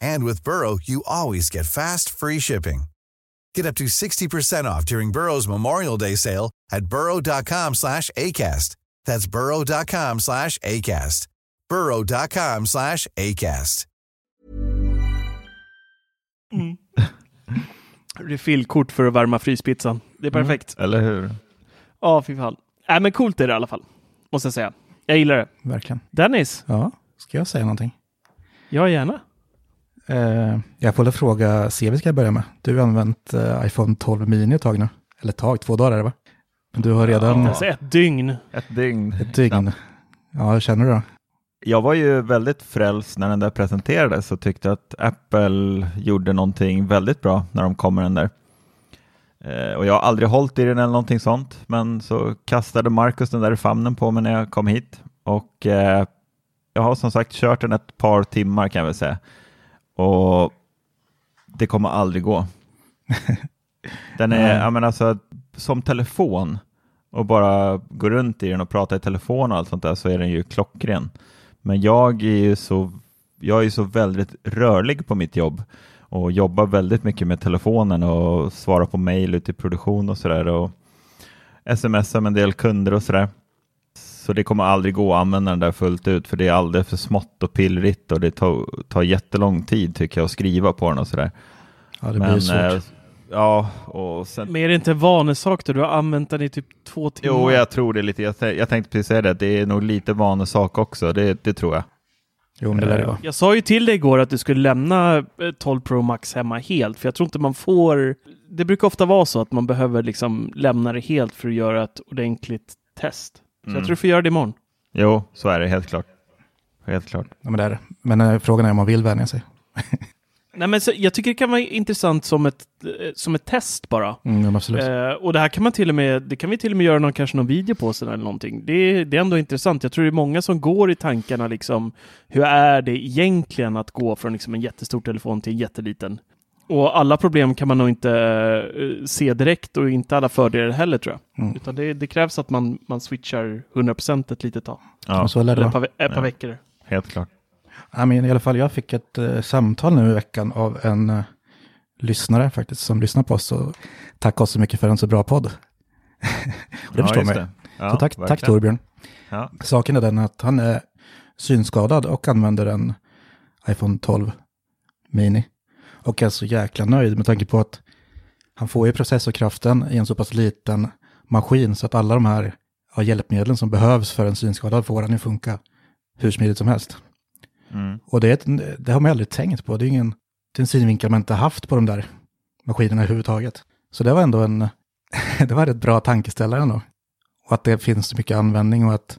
And with Burrow, you always get fast, free shipping. Get up to 60% off during Burrow's Memorial Day sale at burrow.com slash ACAST. That's burrow.com slash ACAST. burrow.com slash ACAST. Mm. Refillkort för att värma fryspizzan. Det är mm. perfekt. Mm. Eller hur? Ja, fy fan. Äh, men coolt är det i alla fall. Måste jag säga. Jag gillar det. Verkligen. Dennis? Ja, ska jag säga någonting? Ja, gärna. Uh, jag får väl fråga CV ska jag börja med. Du har använt uh, iPhone 12 mini ett tag nu. Eller ett tag, två dagar är det va? Men du har redan... Ja, alltså ett dygn. Ett dygn. Ett dygn. Ja, hur känner du då? Jag var ju väldigt frälst när den där presenterades och tyckte att Apple gjorde någonting väldigt bra när de kom med den där. Uh, och jag har aldrig hållit i den eller någonting sånt, men så kastade Marcus den där i famnen på mig när jag kom hit och jag har som sagt kört den ett par timmar kan jag väl säga. Och det kommer aldrig gå. Den är, ja men alltså, som telefon och bara gå runt i den och prata i telefon och allt sånt där så är den ju klockren. Men jag är ju så, jag är så väldigt rörlig på mitt jobb och jobbar väldigt mycket med telefonen och svarar på mejl ute i produktion och sådär och smsar med en del kunder och sådär. Så det kommer aldrig gå att använda den där fullt ut för det är alldeles för smått och pillrigt och det tar, tar jättelång tid tycker jag att skriva på den och sådär. Ja, det blir Men, svårt. Eh, ja, och sen... Men är det inte en vanesak då? Du har använt den i typ två timmar. Jo, jag tror det lite. Jag, jag tänkte precis säga det, det är nog lite vanesak också. Det, det tror jag. Jo, det det jag sa ju till dig igår att du skulle lämna 12 eh, Pro Max hemma helt, för jag tror inte man får... Det brukar ofta vara så att man behöver liksom lämna det helt för att göra ett ordentligt test. Så mm. jag tror du får göra det imorgon. Jo, så är det helt klart. Helt klart. Ja, men, det är det. men äh, frågan är om man vill vänja sig. Nej, men så, jag tycker det kan vara intressant som ett, eh, som ett test bara. Mm, absolut. Eh, och det här kan man till och med, det kan vi till och med göra någon, kanske någon video på sen eller någonting. Det, det är ändå intressant. Jag tror det är många som går i tankarna liksom, hur är det egentligen att gå från liksom en jättestor telefon till en jätteliten? Och alla problem kan man nog inte uh, se direkt och inte alla fördelar heller tror jag. Mm. Utan det, det, krävs att man, man switchar 100% ett litet tag. Ja, så Eller ett par, ett par ja. veckor. Helt klart. I, mean, I alla fall, jag fick ett uh, samtal nu i veckan av en uh, lyssnare faktiskt som lyssnar på oss. Och tack oss så mycket för en så bra podd. och det ja, förstår man ja, så tack, tack Torbjörn. Ja. Saken är den att han är synskadad och använder en iPhone 12 Mini. Och är så jäkla nöjd med tanke på att han får ju processorkraften i en så pass liten maskin så att alla de här ja, hjälpmedlen som behövs för en synskadad får han ju funka hur smidigt som helst. Mm. Och det, det, har man aldrig tänkt på. Det är, ingen, det är en synvinkel man inte haft på de där maskinerna överhuvudtaget. Så det var ändå en, det var ett bra tankeställare ändå. Och att det finns så mycket användning och att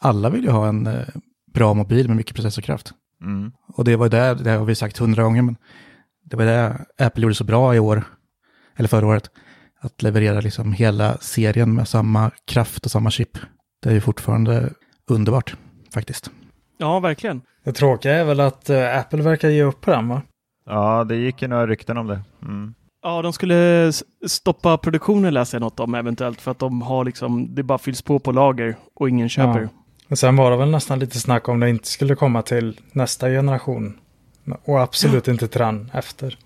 alla vill ju ha en eh, bra mobil med mycket processorkraft. Mm. Och det var det, det har vi sagt hundra gånger, men det var det Apple gjorde så bra i år, eller förra året, att leverera liksom hela serien med samma kraft och samma chip. Det är ju fortfarande underbart, faktiskt. Ja, verkligen. Det tråkiga är väl att uh, Apple verkar ge upp på den va? Ja, det gick ju några rykten om det. Mm. Ja, de skulle stoppa produktionen läser jag något om eventuellt för att de har liksom, det bara fylls på på lager och ingen köper. Ja. Och sen var det väl nästan lite snack om det inte skulle komma till nästa generation. Och absolut ja. inte till den efter.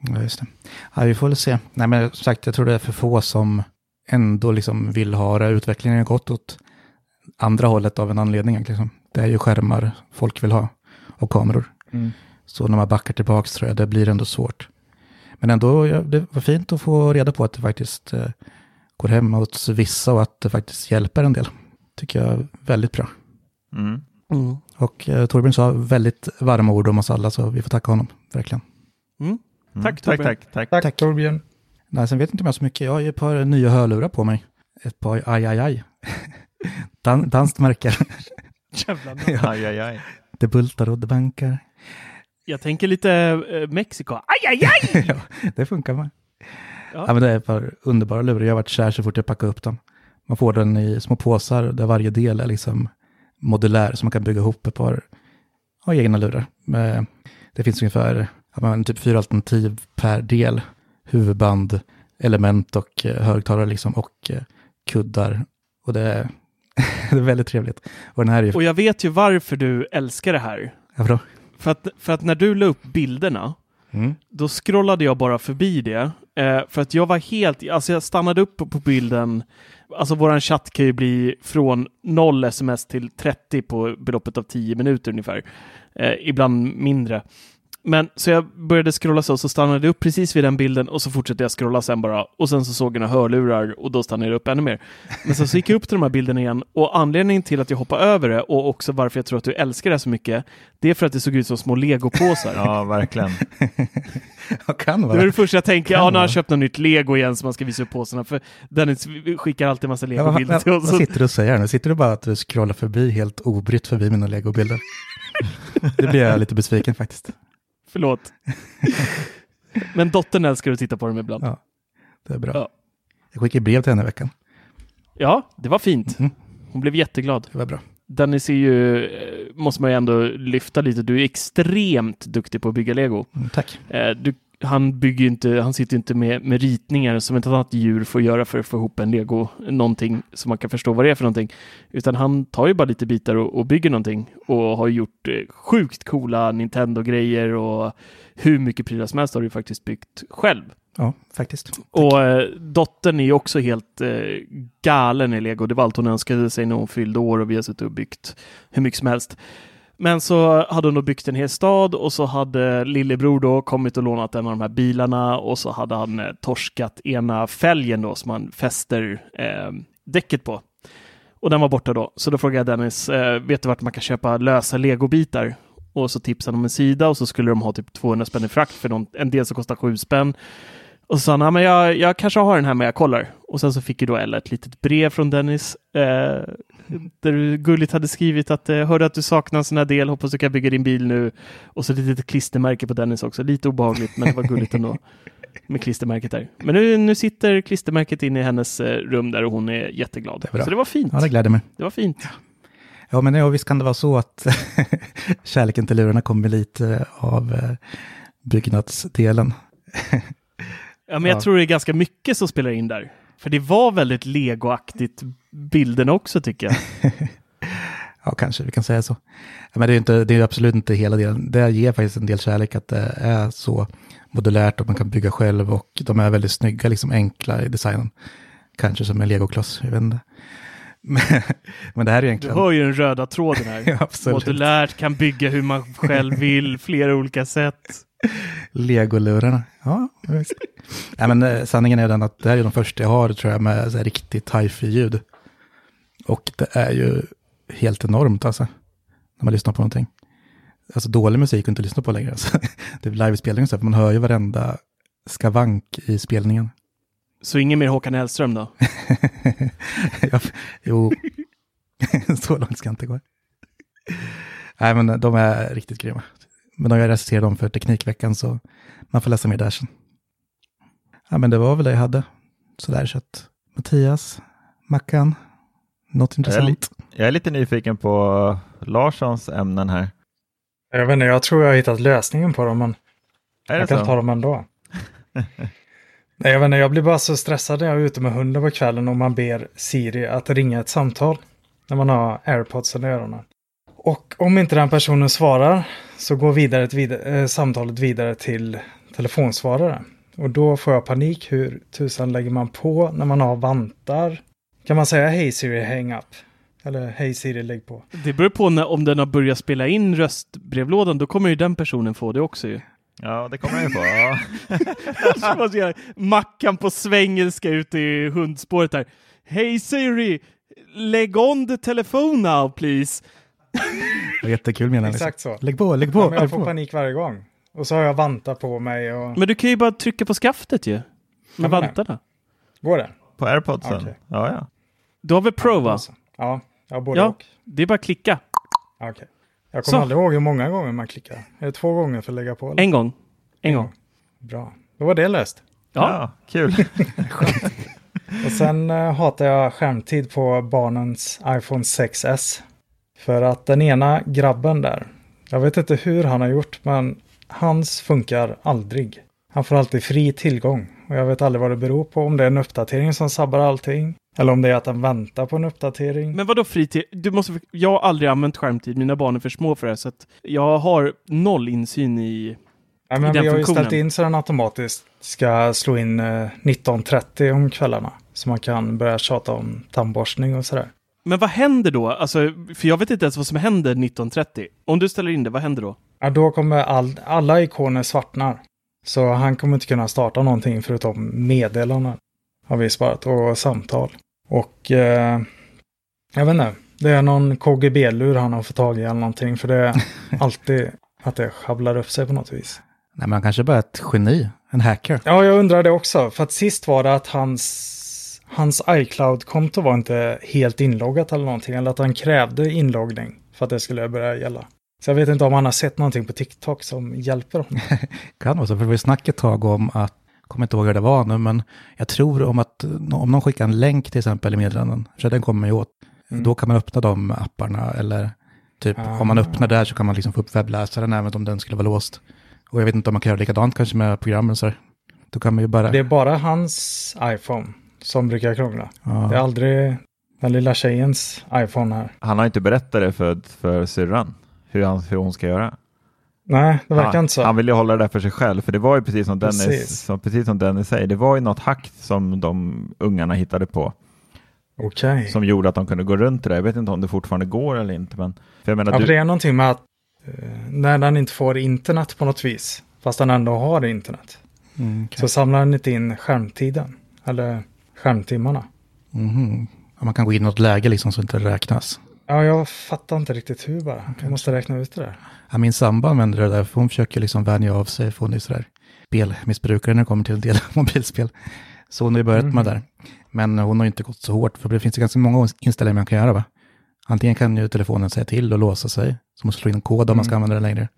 Ja, just det. Ja, vi får väl se. Nej, men som sagt, jag tror det är för få som ändå liksom vill ha det. Utvecklingen har gått åt andra hållet av en anledning. Liksom. Det är ju skärmar folk vill ha och kameror. Mm. Så när man backar tillbaka tror jag det blir ändå svårt. Men ändå, ja, det var fint att få reda på att det faktiskt eh, går hem hos vissa och att det faktiskt hjälper en del. Tycker jag är väldigt bra. Mm. Mm. Och eh, Torbjörn sa väldigt varma ord om oss alla, så vi får tacka honom, verkligen. Mm. Mm. Tack, tack, tack, tack, tack. Tack Torbjörn. Nej, sen vet inte om jag så mycket. Jag har ju ett par nya hörlurar på mig. Ett par aj, aj, aj. Dan, danskt märke. Jävlar. ja. Aj, aj, aj. Det bultar och det bankar. Jag tänker lite eh, Mexiko. Aj, aj, aj! ja, det funkar med. Ja. ja. men det är ett par underbara lurar. Jag har varit kär så fort jag packar upp dem. Man får den i små påsar där varje del är liksom modulär så man kan bygga ihop ett par ja, egna lurar. Det finns ungefär ja, typ fyra alternativ per del. Huvudband, element och eh, högtalare liksom och eh, kuddar. Och det är, det är väldigt trevligt. Och, den här är ju... och jag vet ju varför du älskar det här. Då? För att, för att när du la upp bilderna, mm. då scrollade jag bara förbi det. Eh, för att jag var helt, alltså jag stannade upp på bilden. Alltså våran chatt kan ju bli från 0 sms till 30 på beloppet av 10 minuter ungefär. Eh, ibland mindre. Men så jag började scrolla så, så stannade jag upp precis vid den bilden och så fortsatte jag scrolla sen bara. Och sen så såg jag några hörlurar och då stannade jag upp ännu mer. Men sen så gick jag upp till de här bilderna igen och anledningen till att jag hoppade över det och också varför jag tror att du älskar det så mycket, det är för att det såg ut som små legopåsar. ja, verkligen. kan vara. Det är det första jag tänker, ja, nu har han köpt något nytt lego igen som man ska visa upp påsarna. För Dennis skickar alltid en massa legobilder ja, till oss. Vad sitter du och säger nu? Sitter du bara att du scrollar förbi helt obrytt förbi mina legobilder? det blir jag lite besviken faktiskt. Förlåt. Men dottern älskar att titta på dem ibland. Ja, det är bra. Ja. Jag skickade brev till henne i veckan. Ja, det var fint. Mm. Hon blev jätteglad. Det var bra. Dennis är ju, eh, måste man ju ändå lyfta lite, du är extremt duktig på att bygga lego. Mm, tack. Eh, du, han bygger inte, han sitter inte med, med ritningar som ett annat djur får göra för att få ihop en lego, någonting som man kan förstå vad det är för någonting. Utan han tar ju bara lite bitar och, och bygger någonting och har gjort eh, sjukt coola Nintendo-grejer och hur mycket prylar som helst har du faktiskt byggt själv. Ja, faktiskt. Tack. Och eh, dottern är ju också helt eh, galen i lego. Det var allt hon önskade sig när hon fyllde år och vi har suttit och byggt hur mycket som helst. Men så hade hon då byggt en hel stad och så hade lillebror då kommit och lånat en av de här bilarna och så hade han eh, torskat ena fälgen då som man fäster eh, däcket på. Och den var borta då. Så då frågade jag Dennis, eh, vet du vart man kan köpa lösa legobitar? Och så tipsade de om en sida och så skulle de ha typ 200 spänn i frakt för någon, en del som kostar 7 spänn. Och så sa han, men jag, jag kanske har den här men jag kollar. Och sen så fick ju då Ella ett litet brev från Dennis eh, där du gulligt hade skrivit att eh, hörde att du saknar en sån här del, hoppas du kan bygga din bil nu. Och så ett litet klistermärke på Dennis också, lite obehagligt men det var gulligt ändå. med klistermärket där. Men nu, nu sitter klistermärket inne i hennes eh, rum där och hon är jätteglad. Det är så det var fint. Ja, det gläder mig. Det var fint. Ja. Ja, men ja, visst kan det vara så att kärleken till lurarna kommer lite av eh, byggnadsdelen. ja, men jag ja. tror det är ganska mycket som spelar in där. För det var väldigt legoaktigt bilden också tycker jag. ja, kanske vi kan säga så. Men det är, inte, det är absolut inte hela delen. Det ger faktiskt en del kärlek att det är så modulärt och man kan bygga själv och de är väldigt snygga, liksom enkla i designen. Kanske som en legokloss, jag vet inte. Men, det här är egentligen... Du hör ju den röda tråden här. ja, Modulärt, kan bygga hur man själv vill, flera olika sätt. Legolurarna. Ja. Nej, men eh, sanningen är den att det här är de första jag har, tror jag, med så här riktigt hifi-ljud. Och det är ju helt enormt alltså, när man lyssnar på någonting. Alltså dålig musik att inte lyssna på längre. Alltså. Det är livespelning så här, man hör ju varenda skavank i spelningen. Så ingen mer Håkan Hellström då? ja, jo, så långt ska jag inte gå. Nej, men de är riktigt grymma. Men de jag reciterar dem för Teknikveckan så man får läsa mer där sen. Ja, men det var väl det jag hade. Sådär så att Mattias, Mackan, något intressant? Jag är, jag är lite nyfiken på Larssons ämnen här. Jag vet inte, jag tror jag har hittat lösningen på dem, men Är jag kan så? ta dem ändå. Nej, jag vet inte, jag blir bara så stressad när jag är ute med hunden på kvällen och man ber Siri att ringa ett samtal. När man har airpodsen i öronen. Och om inte den personen svarar så går vidare ett vid eh, samtalet vidare till telefonsvarare. Och då får jag panik. Hur tusan lägger man på när man har vantar? Kan man säga hej Siri, hang up? Eller hej Siri, lägg på. Det beror på när, om den har börjat spela in röstbrevlådan, då kommer ju den personen få det också ju. Ja, det kommer jag ju på. Ja. Mackan på svengelska ute i hundspåret här. Hej Siri! Lägg on the telephone now please! Det var jättekul menar jag. Exakt så. Lägg på, lägg på. Ja, men jag får på. panik varje gång. Och så har jag vantar på mig och... Men du kan ju bara trycka på skaftet ju. Med men- vantarna. Går det? På airpodsen? Okej. Ja, ja. Du har väl Pro va? Ja, jag har både Ja. och. Det är bara att klicka. Okej. Jag kommer Så. aldrig ihåg hur många gånger man klickar. Är det två gånger för att lägga på? eller? En gång. En gång. Bra. Då var det löst. Ja. ja kul. Och sen eh, hatar jag skärmtid på barnens iPhone 6S. För att den ena grabben där, jag vet inte hur han har gjort, men hans funkar aldrig. Han får alltid fri tillgång. Och jag vet aldrig vad det beror på. Om det är en uppdatering som sabbar allting. Eller om det är att den väntar på en uppdatering. Men vadå fritid? Du måste, jag har aldrig använt skärmtid, mina barn är för små för det, så att jag har noll insyn i... Ja, men i den vi har ju funktionen. ställt in så den automatiskt ska slå in eh, 19.30 om kvällarna. Så man kan börja tjata om tandborstning och sådär. Men vad händer då? Alltså, för jag vet inte ens vad som händer 19.30. Om du ställer in det, vad händer då? Ja, då kommer all, alla ikoner svartnar. Så han kommer inte kunna starta någonting förutom meddelanden. Har vi sparat och samtal. Och eh, jag vet inte. Det är någon KGB-lur han har fått tag i eller någonting. För det är alltid att det sjabblar upp sig på något vis. Nej, men han kanske bara är ett geni, en hacker. Ja, jag undrar det också. För att sist var det att hans, hans iCloud-konto var inte helt inloggat eller någonting. Eller att han krävde inloggning för att det skulle börja gälla. Så jag vet inte om han har sett någonting på TikTok som hjälper honom. Kan vara så, för det var ju snack ett tag om att, jag kommer inte ihåg hur det var nu, men jag tror om att om någon skickar en länk till exempel i meddelanden, för den kommer ju åt, Mm. då kan man öppna de apparna eller typ Ah. om man öppnar där så kan man liksom få upp webbläsaren även om den skulle vara låst. Och jag vet inte om man kan göra likadant kanske med programmen så här. Då kan man ju bara... Det är bara hans iPhone som brukar krångla. ja. Det är aldrig den lilla tjejens iPhone här. Han har inte berättat det för, för syrran, hur, han, hur hon ska göra. Nej, det verkar han, inte så. han vill ju hålla det där för sig själv, för det var ju precis som, Dennis, Precis. som, precis som Dennis säger, det var ju något hack som de ungarna hittade på, Okej. som gjorde att de kunde gå runt det där. Jag vet inte om det fortfarande går eller inte, men för jag menar, Ja, du, det är någonting med att eh, när den inte får internet på något vis, fast den ändå har internet, Mm, okej. så samlar den inte in skärmtiden. Eller skärmtimmarna. Mhm. Ja, man kan gå in i något läge liksom så inte det räknas. Ja, jag fattar inte riktigt hur bara. Jag måste räkna ut det där. Ja, min sambo använder det där, för hon försöker liksom vänja av sig, för hon är sådär spelmissbrukare när det kommer till en del mobilspel. Så hon har ju börjat med det där. Men hon har ju inte gått så hårt, för det finns ju ganska många inställningar man kan göra va? Antingen kan ju telefonen säga till och låsa sig, så måste slå in en kod om man ska använda den längre.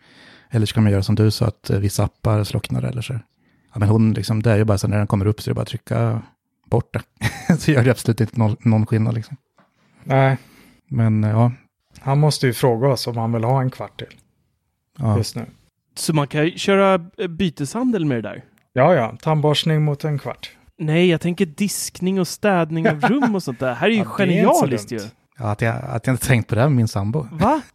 Eller så kan man göra som du sa, att eh, vissa appar slocknar eller så. Ja, men hon liksom, det är ju bara så när den kommer upp så är det bara att trycka bort det. så gör det absolut inte någon, någon skillnad liksom. Nej, Men eh, ja, han måste ju fråga oss om han vill ha en kvart till ja. just nu. Så man kan köra byteshandel med det där? Ja, ja, tandborstning mot en kvart. Nej, jag tänker diskning och städning av rum och sånt där. Här är ju Ja, genialiskt ju. ja att, jag, att jag inte tänkt på det med min sambo. Va?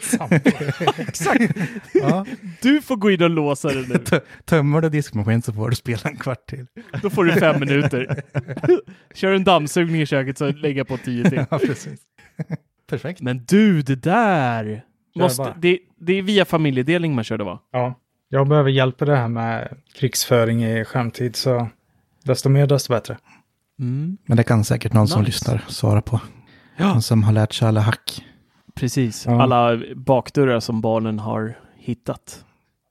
Sambo. Exakt! Ja. Du får gå in och låsa det nu. Tö- Tömmer du diskmaskin så får du spela en kvart till. Då får du fem minuter. Kör en dammsugning i köket så lägger jag på tio till. Ja, precis. Perfekt. Men du, det där! Måste, det, det är via familjedelning man kör det va? Ja, jag behöver hjälp i det här med krigsföring i skärmtid, så desto mer desto bättre. Mm. Men det kan säkert någon som Nice. lyssnar svara på. Ja, Någon som har lärt sig alla hack. Precis. Ja. Alla bakdörrar som barnen har hittat.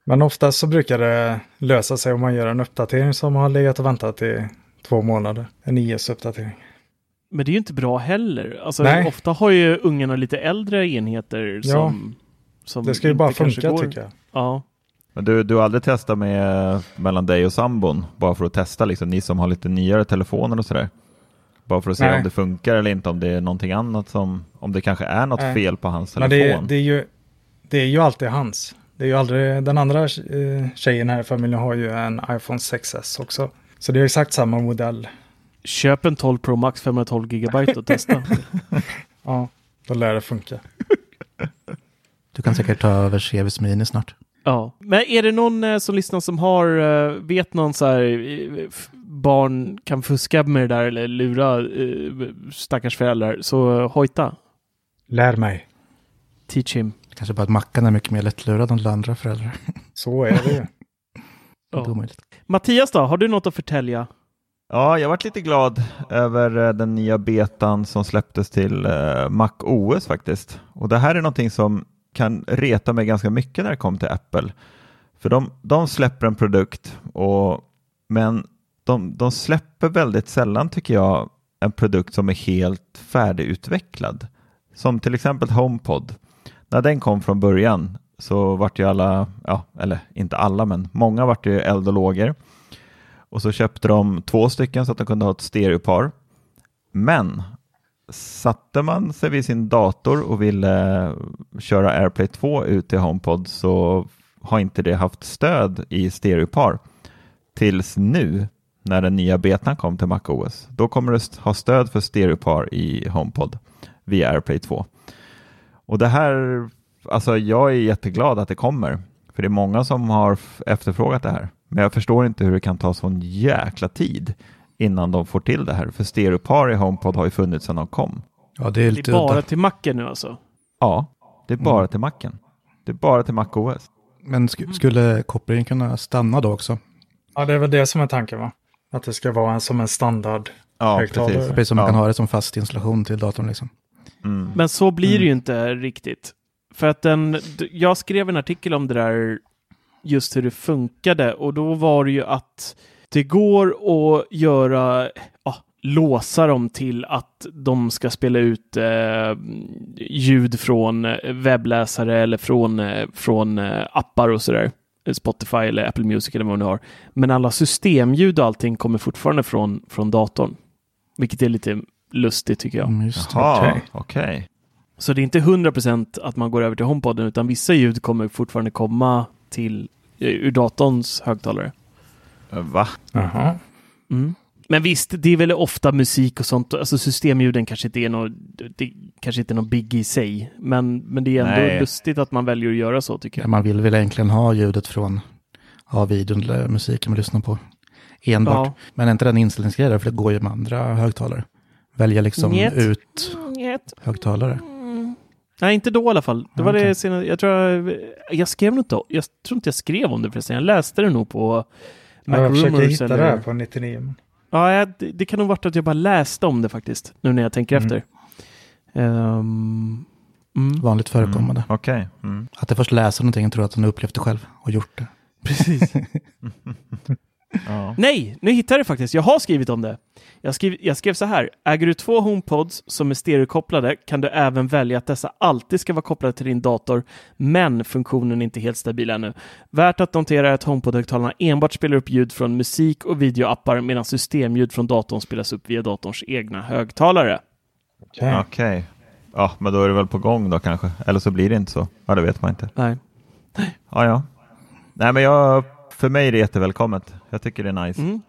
Men oftast så brukar det lösa sig om man gör en uppdatering som har legat och väntat i två månader. En iOS-uppdatering. Men det är ju inte bra heller. Alltså, ofta har ju ungarna lite äldre enheter ja. som, som Det ska ju bara funka går. tycker jag. Ja. Men du, du har aldrig testat med mellan dig och sambon? Bara för att testa, liksom, ni som har lite nyare telefoner och sådär? Bara för att se Nej. om det funkar eller inte, om det är någonting annat som, om det kanske är något Nej. fel på hans telefon. Men det, det, är ju, det är ju alltid hans. Det är ju aldrig, den andra eh, tjejen här i familjen har ju en iPhone 6S också. Så det är exakt samma modell. Köp en 12 Pro Max 512 GB och testa. ja, då lär det funka. Du kan säkert ta över Chevis Mini snart. Ja, men är det någon eh, som lyssnar som har, eh, vet någon så här, barn kan fuska med det där eller lura eh, stackars föräldrar, så hojta. Lär mig. Teach him. Kanske bara att Mackan är mycket mer lättlurad än andra föräldrar. Så är det ju. ja. Mattias då, har du något att förtälja? Ja, jag varit lite glad över eh, den nya betan som släpptes till uh, Mac OS faktiskt. Och det här är någonting som kan reta mig ganska mycket när det kommer till Apple. För de, de släpper en produkt, och, men de, de släpper väldigt sällan tycker jag en produkt som är helt färdigutvecklad. Som till exempel HomePod. När den kom från början så vart ju alla, ja, eller inte alla, men många vart ju eld och lågor. Och så köpte de två stycken så att de kunde ha ett stereopar. Men satte man sig vid sin dator och ville köra AirPlay 2 ut till HomePod så har inte det haft stöd i stereopar tills nu när den nya betan kom till MacOS. Då kommer det ha stöd för stereopar i HomePod via AirPlay 2. Och det här, alltså jag är jätteglad att det kommer, för det är många som har efterfrågat det här. Men jag förstår inte hur det kan ta sån jäkla tid innan de får till det här. För stereopar i HomePod har ju funnits sedan de kom. Ja, det är, lite det är bara till macken nu alltså? Ja, det är bara mm. till macken. Det är bara till MacOS. Men sk skulle kopplingen kunna stanna då också? Ja, det är väl det som är tanken va? Att det ska vara en, som en standard ja, högtalare. Precis. precis som man ja. kan ha det som fast installation till datorn liksom. Mm. Men så blir det ju mm. inte riktigt. För att den, jag skrev en artikel om det där, just hur det funkade och då var det ju att det går att göra, ja, låsa dem till att de ska spela ut eh, ljud från webbläsare eller från, eh, från eh, appar och sådär. Spotify eller Apple Music eller vad du har. Men alla systemljud och allting kommer fortfarande från, från datorn. Vilket är lite lustigt tycker jag. Mm, Jaha, okej. Okay. Så det är inte 100% att man går över till HomePoden utan vissa ljud kommer fortfarande komma till eh, ur datorns högtalare. Va? Jaha. Mm. Men visst, det är väl ofta musik och sånt. Alltså systemljuden kanske inte är något, det kanske inte är någon big i sig. Men, men det är ändå Nej. lustigt att man väljer att göra så tycker jag. Man vill väl egentligen ha ljudet från ja, videon eller musiken man lyssnar på. Enbart. Ja. Men är inte den inställningsgrej för det går ju med andra högtalare. Välja liksom Njet. ut Njet. högtalare. Mm. Nej, inte då i alla fall. Det var okay. det senare. Jag tror jag, jag skrev något då. Jag tror inte jag skrev om det förresten. Jag läste det nog på Mac ja, Jag försöker hitta eller... det här på 99. Ja, det, det kan nog varit att jag bara läste om det faktiskt, nu när jag tänker mm. efter. Um, mm. Vanligt förekommande. Mm. Okay. Mm. Att jag först läser någonting och tror att han upplevt det själv och gjort det. Precis. ja. Nej, nu hittade jag det faktiskt. Jag har skrivit om det. Jag skrev, jag skrev så här. Äger du två HomePods som är stereokopplade kan du även välja att dessa alltid ska vara kopplade till din dator, men funktionen är inte helt stabil ännu. Värt att notera är att HomePod-högtalarna enbart spelar upp ljud från musik och videoappar medan systemljud från datorn spelas upp via datorns egna högtalare. Okej. Okay. okay. Ja, men då är det väl på gång då kanske. Eller så blir det inte så. Ja, det vet man inte. Nej. Ja, ja. Nej, men jag, för mig är det jättevälkommet. Jag tycker det är nice. Mm.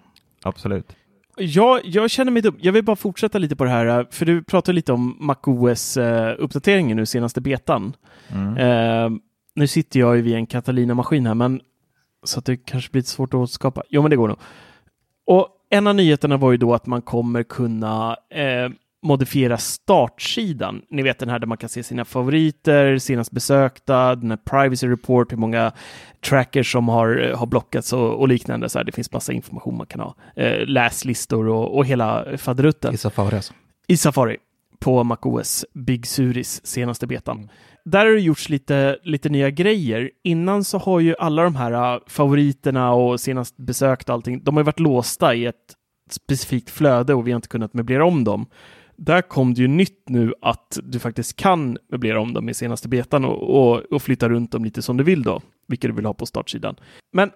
Absolut. Ja, jag känner mig dum. Jag vill bara fortsätta lite på det här, för du pratade lite om MacOS-uppdateringen nu, senaste betan. Mm. Uh, nu sitter jag ju vid en Catalina-maskin här, men så att det kanske blir lite svårt att återskapa. Jo, men det går nog. Och en av nyheterna var ju då att man kommer kunna eh, modifiera startsidan. Ni vet den här där man kan se sina favoriter, senast besökta, den här privacy report, hur många trackers som har, har blockats och, och liknande. Så här, det finns massa information man kan ha. Eh, läslistor och, och hela faderutten. I Safari alltså? I Safari på MacOS Big Suris senaste betan. Mm. Där har det gjorts lite, lite nya grejer. Innan så har ju alla de här uh, favoriterna och senast besökt allting, de har varit låsta i ett specifikt flöde och vi har inte kunnat möblera om dem där kom det ju nytt nu att du faktiskt kan möblera om dem i senaste betan och, och, och flytta runt dem lite som du vill då, vilket du vill ha på startsidan. Men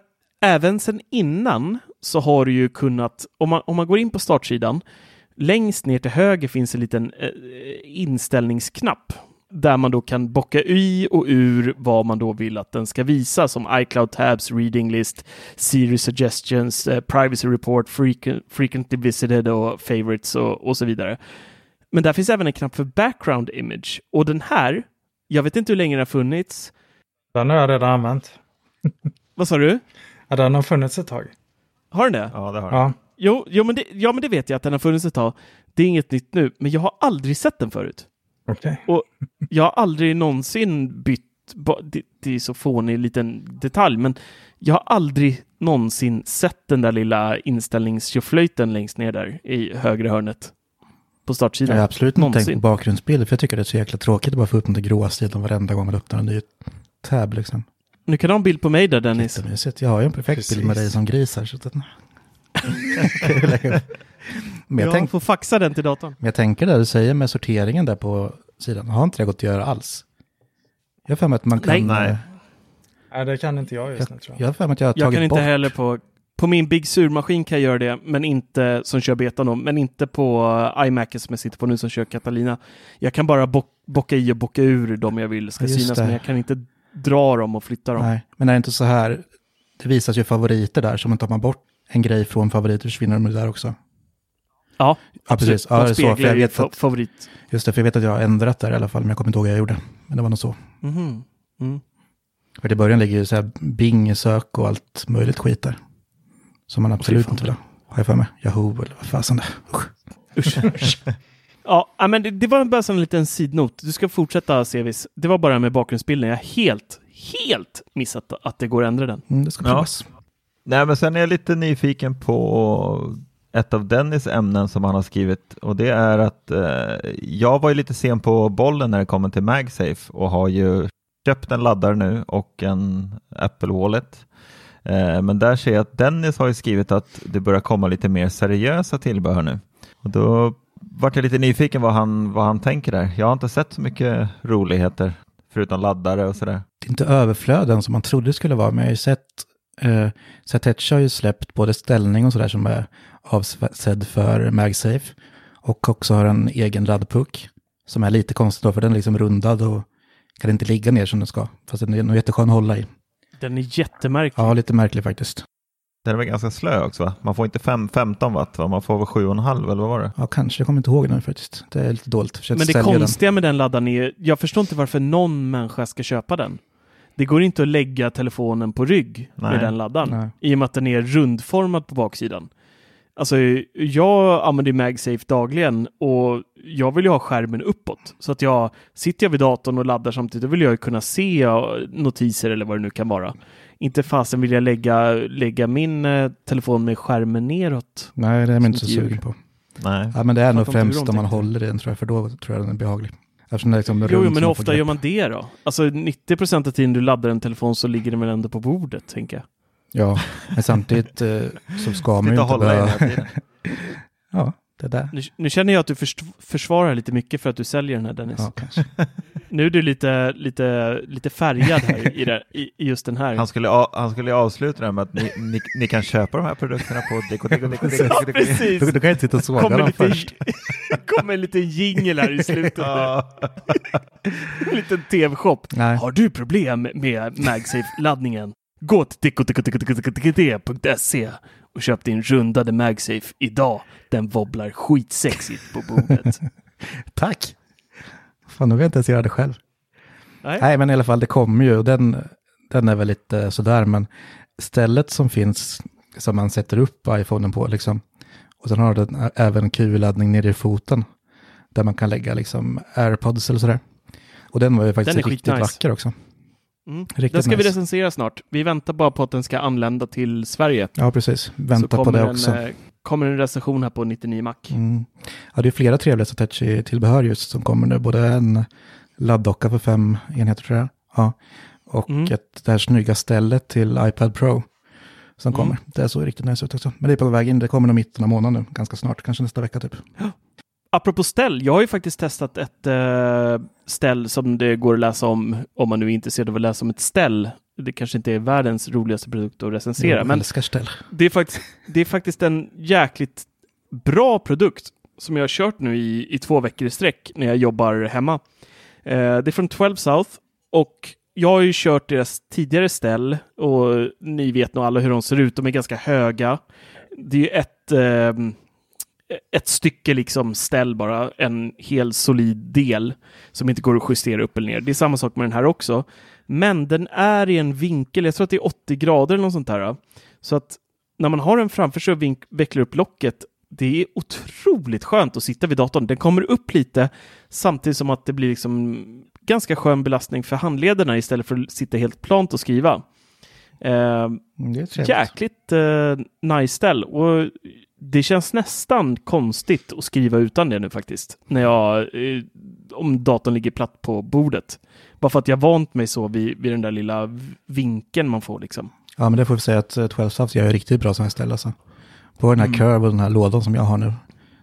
även sen innan så har du ju kunnat, om man, om man går in på startsidan, längst ner till höger finns en liten eh, inställningsknapp där man då kan bocka i och ur vad man då vill att den ska visa som iCloud Tabs, Reading List, Siri Suggestions, eh, Privacy Report, Frequently Visited och Favorites och, och så vidare. Men där finns även en knapp för Background Image och den här, jag vet inte hur länge den har funnits. Den har jag redan använt. Vad sa du? Ja, den har funnits ett tag. Har den det? Ja, det har den. Ja. Jo, jo men det, ja, men det vet jag att den har funnits ett tag. Det är inget nytt nu, men jag har aldrig sett den förut. Okej. Och jag har aldrig någonsin bytt, det, det är så fånig liten detalj, men jag har aldrig någonsin sett den där lilla inställningstjoflöjten längst ner där i högra hörnet på Jag startsidan. har absolut inte tänkt på bakgrundsbild, för jag tycker det är så jäkla tråkigt att bara få upp den till gråa stilen varenda gång man öppnar en ny tab liksom. Nu kan du ha en bild på mig där Dennis. Jättemysigt. Jag har ju en perfekt bild med Precis. dig som gris här. Så att den... Jag men, jag Jag tänk, får faxa den till datorn. men jag tänker det du säger med sorteringen där på sidan. Har inte det gått att göra alls? Jag har för mig att man kan... Nej. Nej. Nej, det kan inte jag just nu tror Jag jag. har för mig att jag har Jag tagit kan inte bort... heller på... På min Big Sur-maskin kan jag göra det, men inte som kör betan då, men inte på uh, iMacen som jag sitter på nu som kör Catalina. Jag kan bara bock, bocka i och bocka ur dem jag vill ska just synas, det. men jag kan inte dra dem och flytta dem. Nej, men är det inte så här, det visas ju favoriter där, så man tar man bort en grej från favoriter försvinner de där också. Ja, Ja, precis. Ja, De det är så. För jag vet att, favorit. just det, för jag vet att jag har ändrat där i alla fall, men jag kommer inte ihåg vad jag gjorde. Men det var nog så. Mhm. Mm. För i början ligger ju så här Bing-sök och allt möjligt skit där. Som man absolut inte vill ha. Har jag för mig. Yahoo eller vad fasen det är. Usch. Usch. Ja, ja, men det, det var bara som en liten sidnot. Du ska fortsätta Sevis. Det var bara med bakgrundsbilden. Jag har helt, helt missat att det går att ändra den. Mm, det ska Ja. provas. Nej, men sen är jag lite nyfiken på ett av Dennis ämnen som han har skrivit och det är att eh, jag var ju lite sen på bollen när det kommer till MagSafe och har ju köpt en laddare nu och en Apple Wallet. Eh, men där ser jag att Dennis har ju skrivit att det börjar komma lite mer seriösa tillbehör nu. Och då vart jag lite nyfiken vad han, vad han tänker där. Jag har inte sett så mycket roligheter förutom laddare och sådär. Det är inte överflöden som man trodde det skulle vara, men jag har ju sett, eh, Satecha har ju släppt både ställning och sådär som är avsedd för MagSafe. Och också har en egen laddpuck som är lite konstig då, för den är liksom rundad och kan inte ligga ner som den ska. Fast den är nog jätteskön att hålla i. Den är jättemärklig. Ja, lite märklig faktiskt. Den är väl ganska slö också va? Man får inte fem, 15 watt va? Man får väl 7,5 eller vad var det? Ja, kanske. Jag kommer inte ihåg den faktiskt. Det är lite dåligt. Försökt Men det sälja den. konstiga med den laddaren är, jag förstår inte varför någon människa ska köpa den. Det går inte att lägga telefonen på rygg Nej. med den laddaren. Nej. I och med att den är rundformad på baksidan. Alltså, jag använder MagSafe dagligen och jag vill ju ha skärmen uppåt. Så att jag, sitter jag vid datorn och laddar samtidigt, då vill jag ju kunna se notiser eller vad det nu kan vara. Inte fasen vill jag lägga, lägga min eh, telefon med skärmen neråt. Nej, det är man inte så sugen på. Nej. Ja, men det är nog främst om man håller i den tror jag, för då tror jag den är behaglig. Eftersom det är liksom Jo, men ofta gör man det då. Alltså 90 procent av tiden du laddar en telefon så ligger den väl ändå på bordet, tänker jag. Ja, men samtidigt eh, så ska man ju inte behöva... Ja, det där. Nu, nu känner jag att du försvarar lite mycket för att du säljer den här Dennis. Ja, kanske. Nu är du lite, lite, lite färgad här i, det, i, just den här. Han skulle, a- han skulle avsluta det med att ni, ni, ni kan köpa de här produkterna på Deko Deko Deko Deko Ja, Deko. precis. Du, du kan inte sitta och såga Kommer dem lite, först. kommer en liten jingel här i slutet. Ja. En liten tv-shop. Har du problem med MagSafe-laddningen? Gå till deko.se Mm. Riktigt Den ska vi nice. recensera snart. Vi väntar bara på att den ska anlända till Sverige. Ja, precis. Vänta på det också. En, eh, kommer en recension här på 99 Mac. Mm. Ja, det är flera trevliga Satechi-tillbehör just som kommer nu. Både en laddocka för fem enheter tror jag. Ja. Och Mm. ett, det här snygga stället till iPad Pro som Mm. kommer. Det såg riktigt nice ut också. Men det är på väg in. Det kommer nog mitten av månaden nu, ganska snart. Kanske nästa vecka typ. Apropå ställ, jag har ju faktiskt testat ett uh, ställ som det går att läsa om, om man nu är intresserad av att läsa om ett ställ. Det kanske inte är världens roligaste produkt att recensera, jag men det är, faktiskt, det är faktiskt en jäkligt bra produkt som jag har kört nu i, i två veckor i sträck när jag jobbar hemma. Uh, det är från 12 South och jag har ju kört deras tidigare ställ och ni vet nog alla hur de ser ut. De är ganska höga. Det är ju ett, eh, ett stycke liksom ställ bara, en hel solid del som inte går att justera upp eller ner. Det är samma sak med den här också. Men den är i en vinkel, jag tror att det är 80 grader eller något sånt här. Så att när man har den framför sig och vecklar upp locket, det är otroligt skönt att sitta vid datorn. Den kommer upp lite samtidigt som att det blir liksom ganska skön belastning för handlederna istället för att sitta helt plant och skriva. Eh, jäkligt eh, nice ställ och det känns nästan konstigt att skriva utan det nu faktiskt. När jag, eh, om datorn ligger platt på bordet. Bara för att jag vant mig så vid, vid den där lilla vinkeln man får liksom. Ja, men det får vi säga att 12 Subs gör riktigt bra sådana ställ alltså. På den här mm. curve och den här lådan som jag har nu.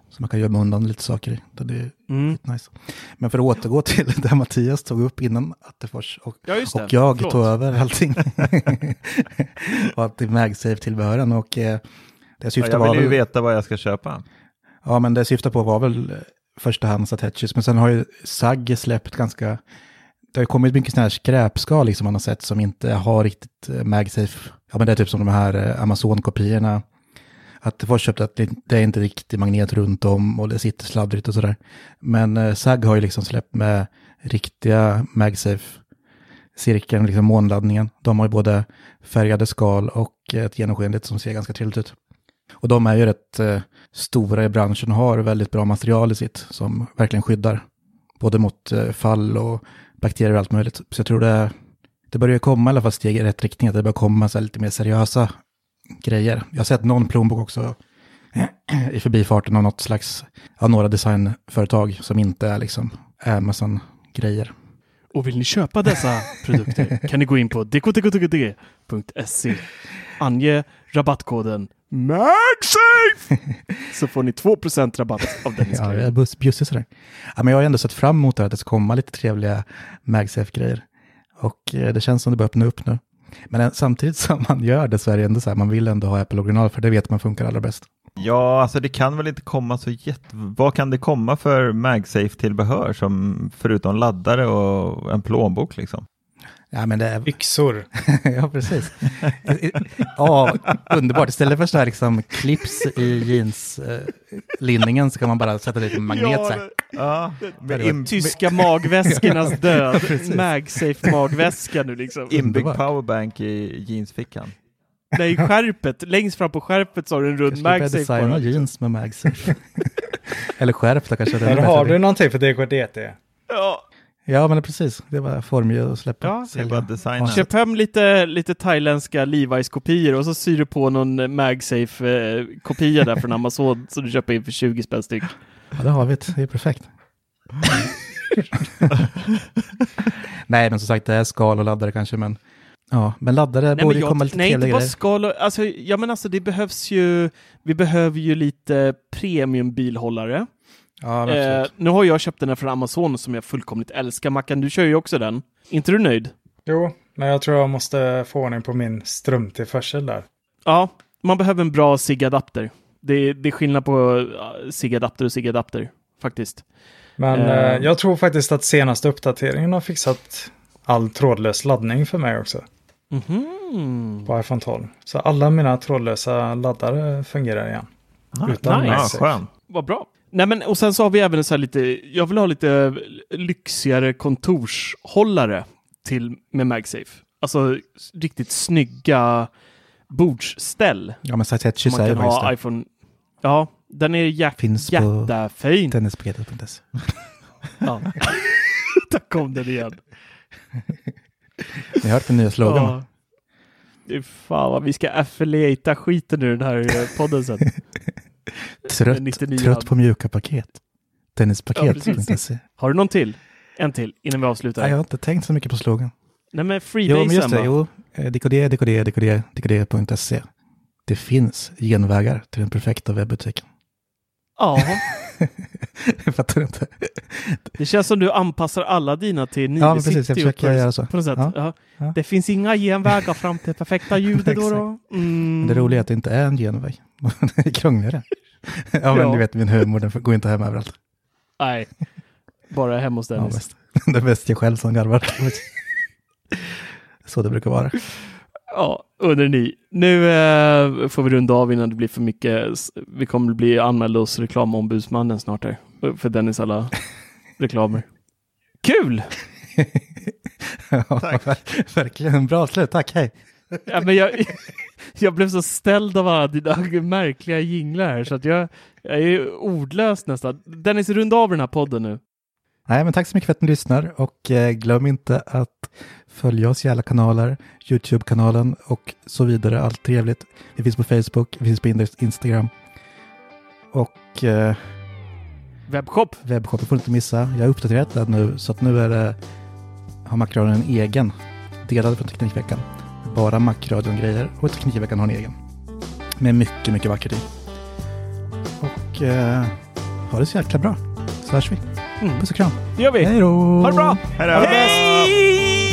Så man kan gömma undan lite saker i. Det är mm. nice. Men för att återgå till det Mattias tog upp innan Attefors och, ja, och jag Förlåt. tog över allting. och att det är MagSafe-tillbehören och eh, det syftar ja, jag vill ju väl, veta vad jag ska köpa. Ja, men det syftar på var väl eh, första hands attachers, men sen har ju SAG släppt ganska det har ju kommit mycket sådana här skräpskal liksom man har sett som inte har riktigt eh, MagSafe. Ja men det är typ som de här Amazon-kopiorna att först köpte att det är inte riktigt magnet runt om och det sitter sladdrigt och sådär. Men eh, SAG har ju liksom släppt med riktiga MagSafe-cirkeln, liksom månladdningen. De har ju både färgade skal och ett genomskinligt som ser ganska trevligt ut. Och de är ju rätt eh, stora i branschen och har väldigt bra material i sitt som verkligen skyddar. Både mot eh, fall och bakterier och allt möjligt. Så jag tror det, det börjar komma i alla fall steg i rätt riktning, att det börjar komma så lite mer seriösa grejer. Jag har sett någon plånbok också i förbifarten av något slags, av några designföretag som inte är liksom Amazon-grejer. Och vill ni köpa dessa produkter kan ni gå in på dktktkd.se. Ange rabattkoden MAGSAFE! Så får ni 2% rabatt av den Ja, jag är bjussig sådär. Ja, men jag har ändå sett fram emot att det ska komma lite trevliga MagSafe-grejer. Och eh, det känns som det börjar öppna upp nu. Men samtidigt som man gör det så är det ändå så här, man vill ändå ha Apple original för det vet man funkar allra bäst. Ja, alltså det kan väl inte komma så jätte... Vad kan det komma för MagSafe-tillbehör som förutom laddare och en plånbok liksom? Ja, men det är... Yxor. ja, precis. ja, underbart. Istället för så här liksom clips i jeanslinningen så kan man bara sätta lite magnet ja, så här. Ja, med tyska magväskornas död. Magsafe-magväska nu liksom. Inbyggd powerbank i jeansfickan. Nej, skärpet. Längst fram på skärpet så har du en rund MagSafe. Jag designa jeans med MagSafe. Eller skärp då kanske. Men har du någonting för DKDT? Ja, Ja, men precis. Det var formge att släppa. Ja, det bara designa. Köp hem lite, lite thailändska Levi's-kopior och så syr du på någon MagSafe-kopia där från Amazon som du köper in för 20 spänn styck. Ja, det har vi. Det är perfekt. nej, men som sagt, det är skal och laddare kanske, men ja, men laddare nej, borde men komma lite Nej, inte bara skal och, alltså, ja men alltså det behövs ju, vi behöver ju lite premiumbilhållare. Ja, eh, nu har jag köpt den här från Amazon som jag fullkomligt älskar. Mackan, du kör ju också den. inte du nöjd? Jo, men jag tror jag måste få ordning på min strömtillförsel där. Ja, man behöver en bra SIG-adapter. Det, det, är skillnad på SIG-adapter och SIG-adapter, faktiskt. Men uh, eh, jag tror faktiskt att senaste uppdateringen har fixat all trådlös laddning för mig också. Mm -hmm. På iPhone 12. Så alla mina trådlösa laddare fungerar igen. Ah, utan nice. Ja, Vad bra. Nej, men och sen så har vi även så här lite, jag vill ha lite lyxigare kontorshållare till med MagSafe. Alltså riktigt snygga bordsställ. Ja, men Satechi säger faktiskt det. iPhone. Ja, den är jä Finns jättefin. Tennispaketet.se. ja, där kom den igen. Ni har hört den nya slogan? Ja. Fan vad vi ska affiliata skiten ur den här podden sen. Trött, trött på mjuka paket. Tennispaket.se. Ja, Har du någon till? En till innan vi avslutar. Nej, jag har inte tänkt så mycket på slogan. Nej, men freebase Jo, men just det. Jo, DKD, DKD, DKD, DKD.se. Det finns genvägar till den perfekta webbutiken. Ja, jag fattar inte. Det känns som du anpassar alla dina till 960. Ja, precis. Jag försöker göra så. På något sätt. Ja. Ja. Ja. Det finns inga genvägar fram till perfekta ljudet då. då. Mm. Det roliga är att det inte är en genväg. det är krångligare. ja, men Ja. ni vet min humor, den går inte hem överallt. Nej, bara hemma hos Ja, Dennis. bäst. det är bäst jag själv som garvar. så det brukar vara. Ja, undrar ni. Nu eh, får vi runda av innan det blir för mycket. Vi kommer bli anmälda hos reklamombudsmannen snart här. För Dennis alla reklamer. Kul! ja, ver- verkligen. Bra slut. Tack, hej. Ja, men jag, jag blev så ställd av alla dina märkliga jinglar här så att jag, jag är ordlös nästan. Dennis, runda av den här podden nu. Nej, men tack så mycket för att ni lyssnar och eh, glöm inte att följa oss i alla kanaler, YouTube-kanalen och så vidare. Allt trevligt. Vi finns på Facebook, vi finns på Inst- Instagram och eh, Webbshop. webbshoppen får du inte missa. Jag har uppdaterat den nu så att nu är det, har Macradion en egen, delad från Teknikveckan. Bara Macradion-grejer och Teknikveckan har en egen. Med mycket, mycket vackert i. Och eh, ha det så jäkla bra. Så hörs vi. Mm. Puss och kram. Det gör vi. Hej då! Ha det bra! Hej då! Hej!